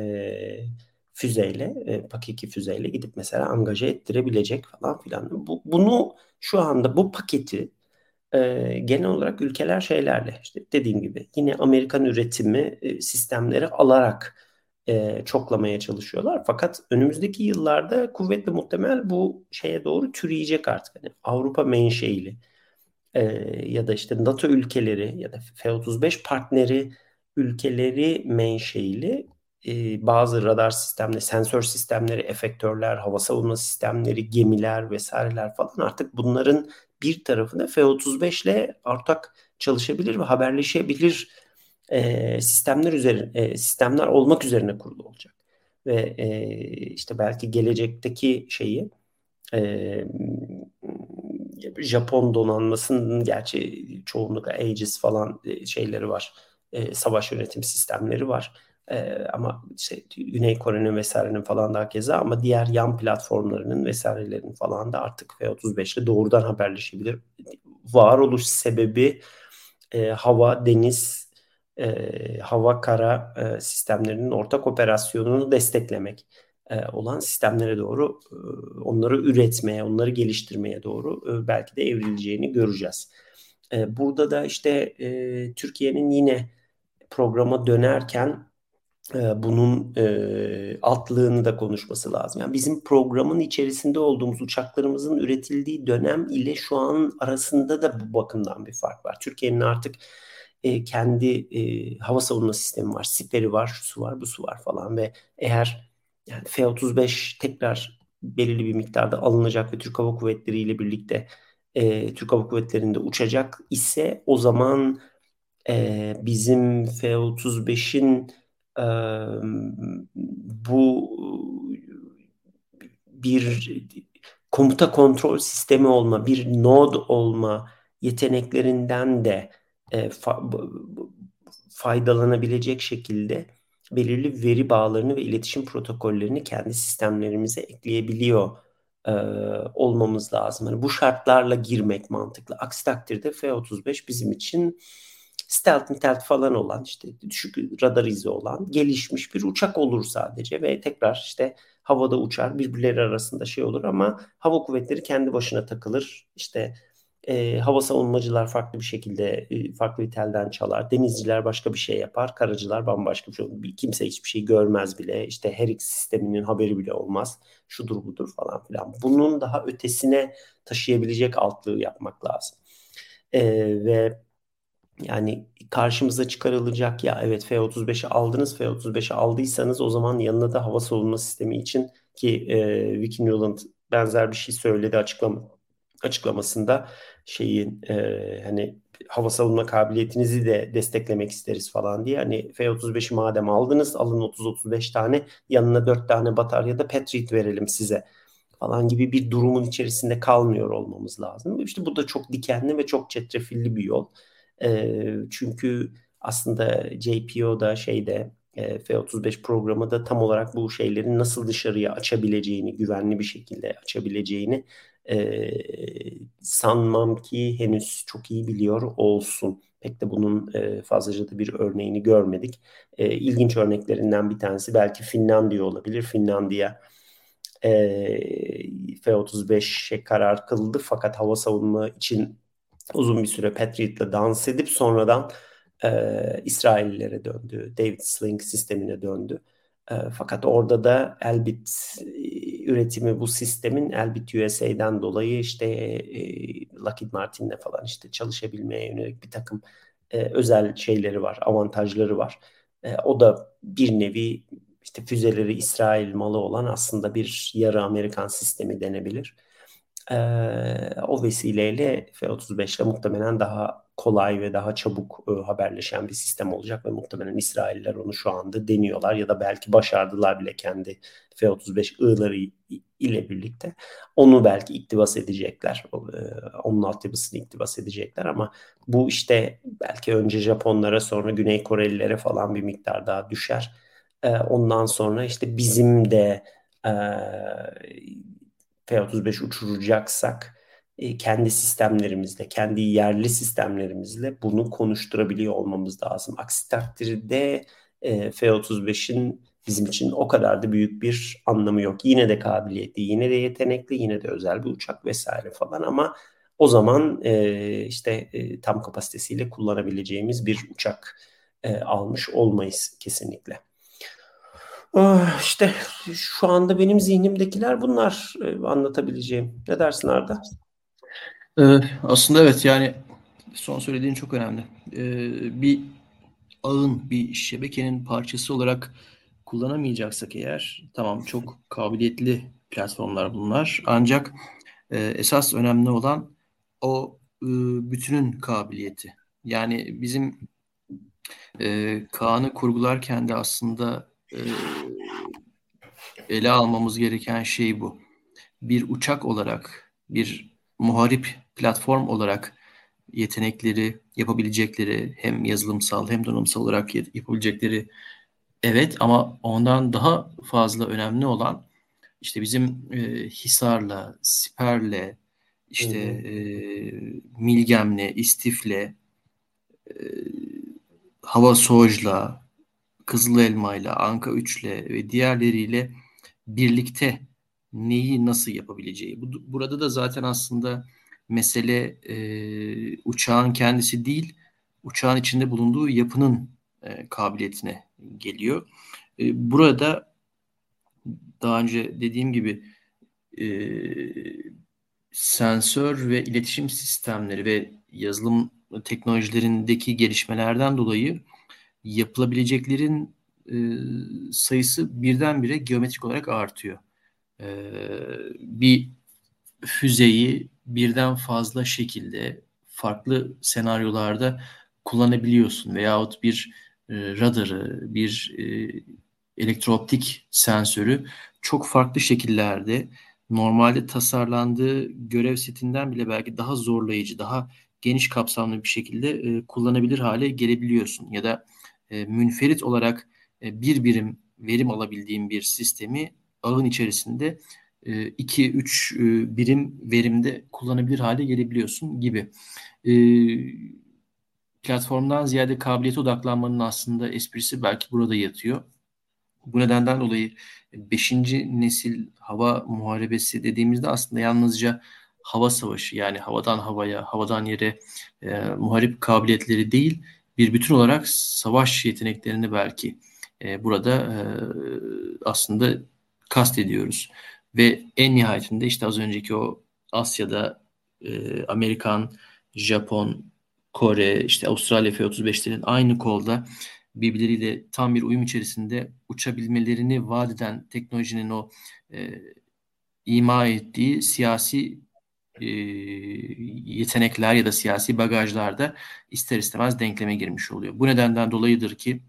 füzeyle, e, PAK-2 füzeyle gidip mesela angaje ettirebilecek falan filan. Bu, bunu şu anda bu paketi e, genel olarak ülkeler şeylerle işte dediğim gibi yine Amerikan üretimi e, sistemleri alarak e, çoklamaya çalışıyorlar. Fakat önümüzdeki yıllarda kuvvetle muhtemel bu şeye doğru türeyecek artık. Yani Avrupa menşeili e, ya da işte NATO ülkeleri ya da F-35 partneri ülkeleri menşeili e, bazı radar sistemleri, sensör sistemleri, efektörler, hava savunma sistemleri, gemiler vesaireler falan artık bunların bir tarafında F-35 ile ortak çalışabilir ve haberleşebilir e, sistemler üzerine sistemler olmak üzerine kurulu olacak ve e, işte belki gelecekteki şeyi e, Japon donanmasının gerçi çoğunlukla Aegis falan e, şeyleri var. E, savaş yönetim sistemleri var. E, ama işte Güney Kore'nin vesairenin falan da keza ama diğer yan platformlarının vesairelerin falan da artık F-35 ile doğrudan haberleşebilir. Varoluş sebebi e, hava, deniz, e, hava, kara e, sistemlerinin ortak operasyonunu desteklemek e, olan sistemlere doğru e, onları üretmeye, onları geliştirmeye doğru e, belki de evrileceğini göreceğiz. E, burada da işte e, Türkiye'nin yine programa dönerken e, bunun e, altlığını da konuşması lazım. Yani bizim programın içerisinde olduğumuz uçaklarımızın üretildiği dönem ile şu an arasında da bu bakımdan bir fark var. Türkiye'nin artık e, kendi e, hava savunma sistemi var, siperi var, şu var, bu su var falan ve eğer yani F-35 tekrar belirli bir miktarda alınacak ve Türk Hava Kuvvetleri ile birlikte e, Türk Hava Kuvvetleri'nde uçacak ise o zaman e, bizim F-35'in e, bu bir komuta kontrol sistemi olma, bir node olma yeteneklerinden de e, fa, faydalanabilecek şekilde belirli veri bağlarını ve iletişim protokollerini kendi sistemlerimize ekleyebiliyor e, olmamız lazım. Yani bu şartlarla girmek mantıklı. Aksi takdirde F-35 bizim için stealth stealth falan olan işte düşük radar izi olan gelişmiş bir uçak olur sadece ve tekrar işte havada uçar birbirleri arasında şey olur ama hava kuvvetleri kendi başına takılır işte e, hava savunmacılar farklı bir şekilde e, farklı bir telden çalar. Denizciler başka bir şey yapar. Karacılar bambaşka bir şey. Kimse hiçbir şey görmez bile. İşte her iki sisteminin haberi bile olmaz. Şudur budur falan filan. Bunun daha ötesine taşıyabilecek altlığı yapmak lazım. E, ve yani karşımıza çıkarılacak ya evet F-35'i aldınız F-35'i aldıysanız o zaman yanına da hava savunma sistemi için ki e, Vicky Newland benzer bir şey söyledi açıklama açıklamasında şeyin e, hani hava savunma kabiliyetinizi de desteklemek isteriz falan diye. Hani F-35'i madem aldınız alın 30-35 tane yanına 4 tane batarya da Patriot verelim size falan gibi bir durumun içerisinde kalmıyor olmamız lazım. İşte bu da çok dikenli ve çok çetrefilli bir yol. E, çünkü aslında JPO'da şeyde e, F-35 programı da tam olarak bu şeylerin nasıl dışarıya açabileceğini, güvenli bir şekilde açabileceğini e, sanmam ki henüz çok iyi biliyor olsun. Pek de bunun e, fazlaca da bir örneğini görmedik. E, ilginç örneklerinden bir tanesi belki Finlandiya olabilir. Finlandiya e, F-35'e karar kıldı fakat hava savunma için uzun bir süre Patriot'la dans edip sonradan e, İsraillilere döndü. David Sling sistemine döndü. E, fakat orada da Elbit e, üretimi bu sistemin Elbit USA'dan dolayı işte e, Lockheed Martin'le falan işte çalışabilmeye yönelik bir takım e, özel şeyleri var, avantajları var. E, o da bir nevi işte füzeleri İsrail malı olan aslında bir yarı Amerikan sistemi denebilir. E, o vesileyle F-35 ile muhtemelen daha kolay ve daha çabuk e, haberleşen bir sistem olacak ve muhtemelen İsrailler onu şu anda deniyorlar ya da belki başardılar bile kendi F-35 ığları ile birlikte. Onu belki iktibas edecekler. E, onun altyapısını iktibas edecekler ama bu işte belki önce Japonlara sonra Güney Korelilere falan bir miktar daha düşer. E, ondan sonra işte bizim de e, F-35 uçuracaksak kendi sistemlerimizle, kendi yerli sistemlerimizle bunu konuşturabiliyor olmamız lazım. Aksi takdirde e, F-35'in bizim için o kadar da büyük bir anlamı yok. Yine de kabiliyetli, yine de yetenekli, yine de özel bir uçak vesaire falan ama o zaman e, işte e, tam kapasitesiyle kullanabileceğimiz bir uçak e, almış olmayız kesinlikle. Ah, işte şu anda benim zihnimdekiler bunlar e, anlatabileceğim. Ne dersin Arda? Ee, aslında evet yani son söylediğin çok önemli. Ee, bir ağın, bir şebekenin parçası olarak kullanamayacaksak eğer tamam çok kabiliyetli platformlar bunlar. Ancak e, esas önemli olan o e, bütünün kabiliyeti. Yani bizim e, Kaan'ı kurgularken de aslında e, ele almamız gereken şey bu. Bir uçak olarak, bir muharip platform olarak yetenekleri, yapabilecekleri hem yazılımsal hem donanımsal olarak yapabilecekleri evet ama ondan daha fazla önemli olan işte bizim e, Hisar'la, Siper'le, işte e, Milgem'le, İstif'le, e, Hava Soj'la, Kızıl Elma'yla, Anka 3'le ve diğerleriyle birlikte neyi nasıl yapabileceği. Bu, burada da zaten aslında mesele e, uçağın kendisi değil, uçağın içinde bulunduğu yapının e, kabiliyetine geliyor. E, burada daha önce dediğim gibi e, sensör ve iletişim sistemleri ve yazılım teknolojilerindeki gelişmelerden dolayı yapılabileceklerin e, sayısı birdenbire geometrik olarak artıyor. E, bir füzeyi birden fazla şekilde farklı senaryolarda kullanabiliyorsun veyahut bir e, radarı, bir e, elektrooptik sensörü çok farklı şekillerde normalde tasarlandığı görev setinden bile belki daha zorlayıcı, daha geniş kapsamlı bir şekilde e, kullanabilir hale gelebiliyorsun. Ya da e, münferit olarak e, bir birim verim alabildiğim bir sistemi ağın içerisinde 2-3 e, e, birim verimde kullanabilir hale gelebiliyorsun gibi. E, platformdan ziyade kabiliyete odaklanmanın aslında esprisi belki burada yatıyor. Bu nedenden dolayı 5. nesil hava muharebesi dediğimizde aslında yalnızca hava savaşı yani havadan havaya, havadan yere e, muharip kabiliyetleri değil bir bütün olarak savaş yeteneklerini belki e, burada e, aslında kastediyoruz. Ve en nihayetinde işte az önceki o Asya'da e, Amerikan, Japon, Kore, işte Avustralya F-35'lerin aynı kolda birbirleriyle tam bir uyum içerisinde uçabilmelerini vaat eden teknolojinin o e, ima ettiği siyasi e, yetenekler ya da siyasi bagajlar da ister istemez denkleme girmiş oluyor. Bu nedenden dolayıdır ki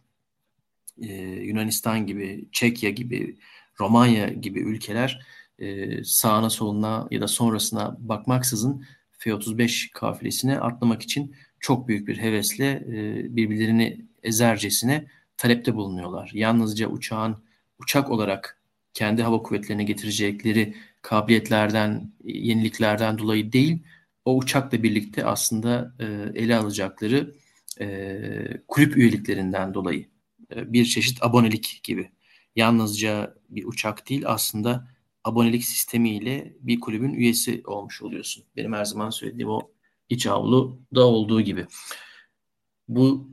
e, Yunanistan gibi, Çekya gibi, Romanya gibi ülkeler e, sağına soluna ya da sonrasına bakmaksızın F-35 kafilesine atlamak için çok büyük bir hevesle e, birbirlerini ezercesine talepte bulunuyorlar. Yalnızca uçağın uçak olarak kendi hava kuvvetlerine getirecekleri kabiliyetlerden, yeniliklerden dolayı değil, o uçakla birlikte aslında e, ele alacakları e, kulüp üyeliklerinden dolayı e, bir çeşit abonelik gibi. Yalnızca bir uçak değil aslında abonelik sistemiyle bir kulübün üyesi olmuş oluyorsun. Benim her zaman söylediğim o iç avluda olduğu gibi. Bu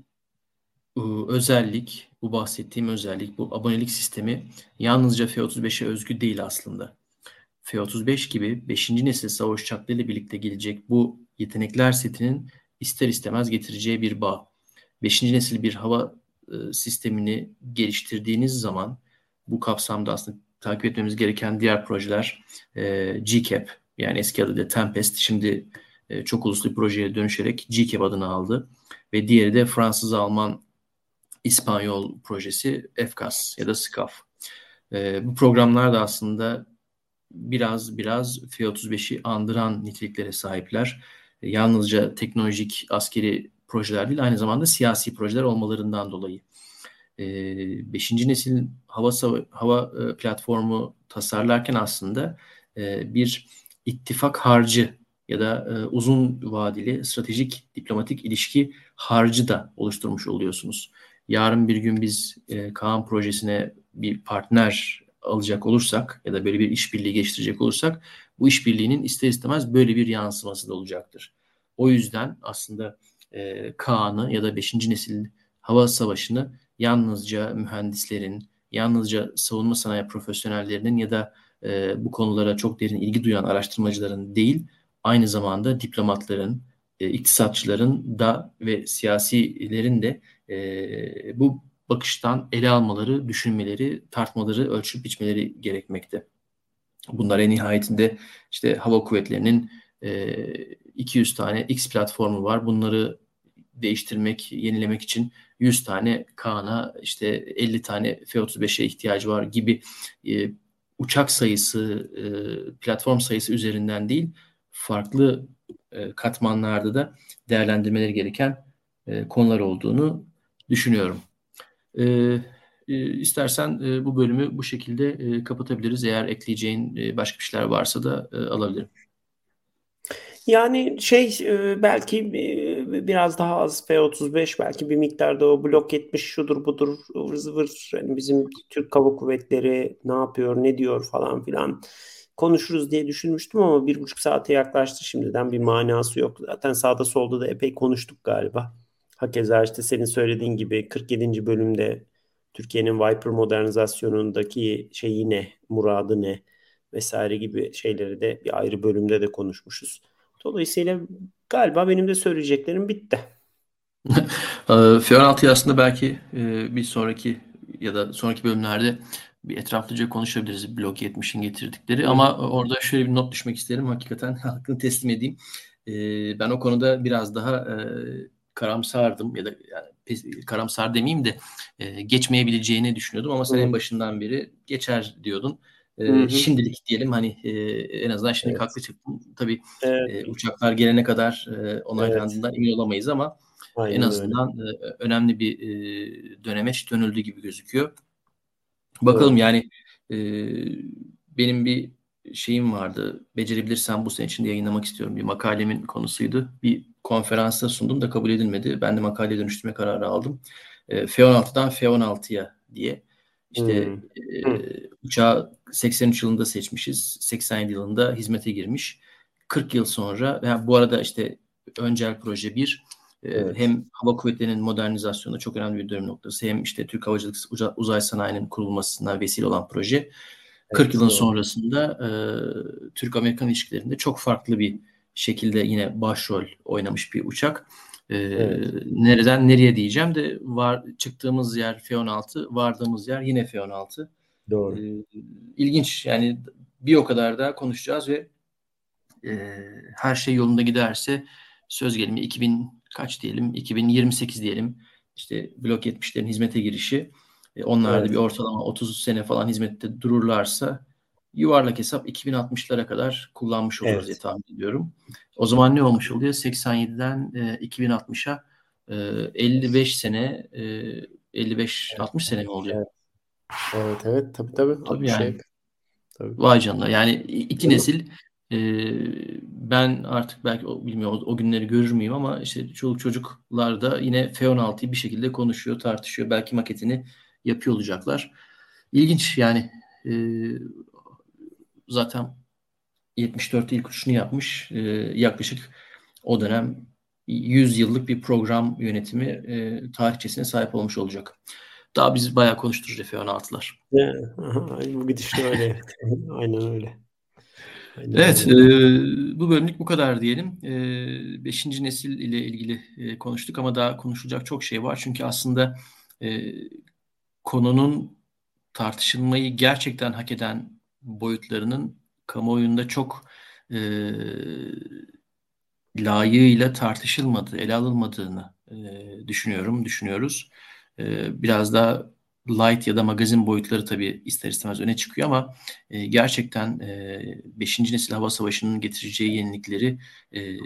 ıı, özellik, bu bahsettiğim özellik, bu abonelik sistemi yalnızca F-35'e özgü değil aslında. F-35 gibi 5. nesil savaş uçaklarıyla birlikte gelecek bu yetenekler setinin ister istemez getireceği bir bağ. 5. nesil bir hava ıı, sistemini geliştirdiğiniz zaman bu kapsamda aslında takip etmemiz gereken diğer projeler e, GCAP yani eski adıyla Tempest şimdi e, çok uluslu bir projeye dönüşerek GCAP adını aldı ve diğeri de Fransız-Alman İspanyol projesi FCAS ya da SCAF. E, bu programlar da aslında biraz biraz F-35'i andıran niteliklere sahipler. E, yalnızca teknolojik askeri projeler değil aynı zamanda siyasi projeler olmalarından dolayı. E, beşinci nesil hava hava platformu tasarlarken aslında e, bir ittifak harcı ya da e, uzun vadeli stratejik diplomatik ilişki harcı da oluşturmuş oluyorsunuz. Yarın bir gün biz e, Kaan projesine bir partner alacak olursak ya da böyle bir işbirliği geliştirecek olursak bu işbirliğinin ister istemez böyle bir yansıması da olacaktır. O yüzden aslında e, Kaan'ı ya da 5. nesil hava savaşını yalnızca mühendislerin, yalnızca savunma sanayi profesyonellerinin ya da e, bu konulara çok derin ilgi duyan araştırmacıların değil, aynı zamanda diplomatların, e, iktisatçıların da ve siyasilerin de e, bu bakıştan ele almaları, düşünmeleri, tartmaları, ölçüp biçmeleri gerekmekte. Bunlar en nihayetinde işte hava kuvvetlerinin e, 200 tane X platformu var. Bunları değiştirmek, yenilemek için 100 tane Kaan'a işte 50 tane F-35'e ihtiyacı var gibi e, uçak sayısı, e, platform sayısı üzerinden değil, farklı e, katmanlarda da değerlendirmeleri gereken e, konular olduğunu düşünüyorum. E, e, istersen e, bu bölümü bu şekilde e, kapatabiliriz. Eğer ekleyeceğin e, başka bir şeyler varsa da e, alabilirim. Yani şey e, belki e, biraz daha az F-35 belki bir miktarda o blok 70 şudur budur ıvır zıvır yani bizim Türk Hava Kuvvetleri ne yapıyor ne diyor falan filan konuşuruz diye düşünmüştüm ama bir buçuk saate yaklaştı şimdiden bir manası yok. Zaten sağda solda da epey konuştuk galiba. Hakeza işte senin söylediğin gibi 47. bölümde Türkiye'nin Viper modernizasyonundaki şeyi ne, muradı ne vesaire gibi şeyleri de bir ayrı bölümde de konuşmuşuz. Dolayısıyla galiba benim de söyleyeceklerim bitti. F-16'yı aslında belki bir sonraki ya da sonraki bölümlerde bir etraflıca konuşabiliriz Blok 70'in getirdikleri. Hı. Ama orada şöyle bir not düşmek isterim. Hakikaten hakkını teslim edeyim. ben o konuda biraz daha karamsardım ya da yani, karamsar demeyeyim de geçmeyebileceğini düşünüyordum ama sen Hı. en başından beri geçer diyordun. E, şimdilik diyelim hani e, en azından şimdi evet. haklı çıktım. Tabii evet. e, uçaklar gelene kadar e, onaylandığından evet. emin olamayız ama Aynen en azından e, önemli bir e, dönemeç dönüldü gibi gözüküyor. Bakalım evet. yani e, benim bir şeyim vardı. Becerebilirsem bu sene içinde yayınlamak istiyorum. Bir makalemin konusuydu. Bir konferansta sundum da kabul edilmedi. Ben de makale dönüştürme kararı aldım. E, F-16'dan F-16'ya diye. İşte hmm. e, uçağı 83 yılında seçmişiz. 87 yılında hizmete girmiş. 40 yıl sonra yani bu arada işte öncel proje bir evet. hem hava kuvvetlerinin modernizasyonu çok önemli bir dönüm noktası hem işte Türk Havacılık Uzay Sanayi'nin kurulmasına vesile olan proje. 40 evet, yılın doğru. sonrasında e, Türk-Amerikan ilişkilerinde çok farklı bir şekilde yine başrol oynamış bir uçak. E, evet. Nereden nereye diyeceğim de var çıktığımız yer F-16, vardığımız yer yine F-16. Doğru. E, ilginç yani bir o kadar da konuşacağız ve e, her şey yolunda giderse söz gelimi 2000 kaç diyelim 2028 diyelim işte blok 70'lerin hizmete girişi e, onlar evet. da bir ortalama 30 sene falan hizmette dururlarsa yuvarlak hesap 2060'lara kadar kullanmış oluruz evet. diye tahmin ediyorum. O zaman ne olmuş oluyor? 87'den e, 2060'a e, 55 sene e, 55 60 sene mi oluyor? Evet. Evet evet tabii tabii. Tabii yani. Şey. Tabii. Vay canına. Yani iki tabii. nesil e, ben artık belki o, bilmiyorum o, o günleri görür müyüm ama işte çoluk çocuklar da yine F-16'yı bir şekilde konuşuyor, tartışıyor. Belki maketini yapıyor olacaklar. İlginç yani e, zaten 74'te ilk uçuşunu yapmış. E, yaklaşık o dönem 100 yıllık bir program yönetimi e, tarihçesine sahip olmuş olacak. Daha biz bayağı konuşturacağız F-16'lar. bu gidişle öyle. Aynen öyle. Aynen evet, e, bu bölümlük bu kadar diyelim. E, beşinci nesil ile ilgili e, konuştuk ama daha konuşulacak çok şey var. Çünkü aslında e, konunun tartışılmayı gerçekten hak eden boyutlarının kamuoyunda çok e, layığıyla tartışılmadığı, ele alınmadığını e, düşünüyorum, düşünüyoruz. E, biraz daha light ya da magazin boyutları tabii ister istemez öne çıkıyor ama e, gerçekten 5. E, nesil hava savaşının getireceği yenilikleri e,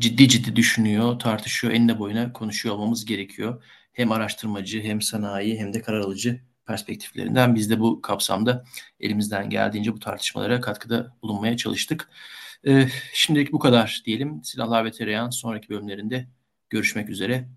ciddi ciddi düşünüyor, tartışıyor, enine boyuna konuşuyor olmamız gerekiyor. Hem araştırmacı hem sanayi hem de karar alıcı perspektiflerinden biz de bu kapsamda elimizden geldiğince bu tartışmalara katkıda bulunmaya çalıştık. Ee, şimdilik bu kadar diyelim. Silahlar ve Tereyağın sonraki bölümlerinde görüşmek üzere.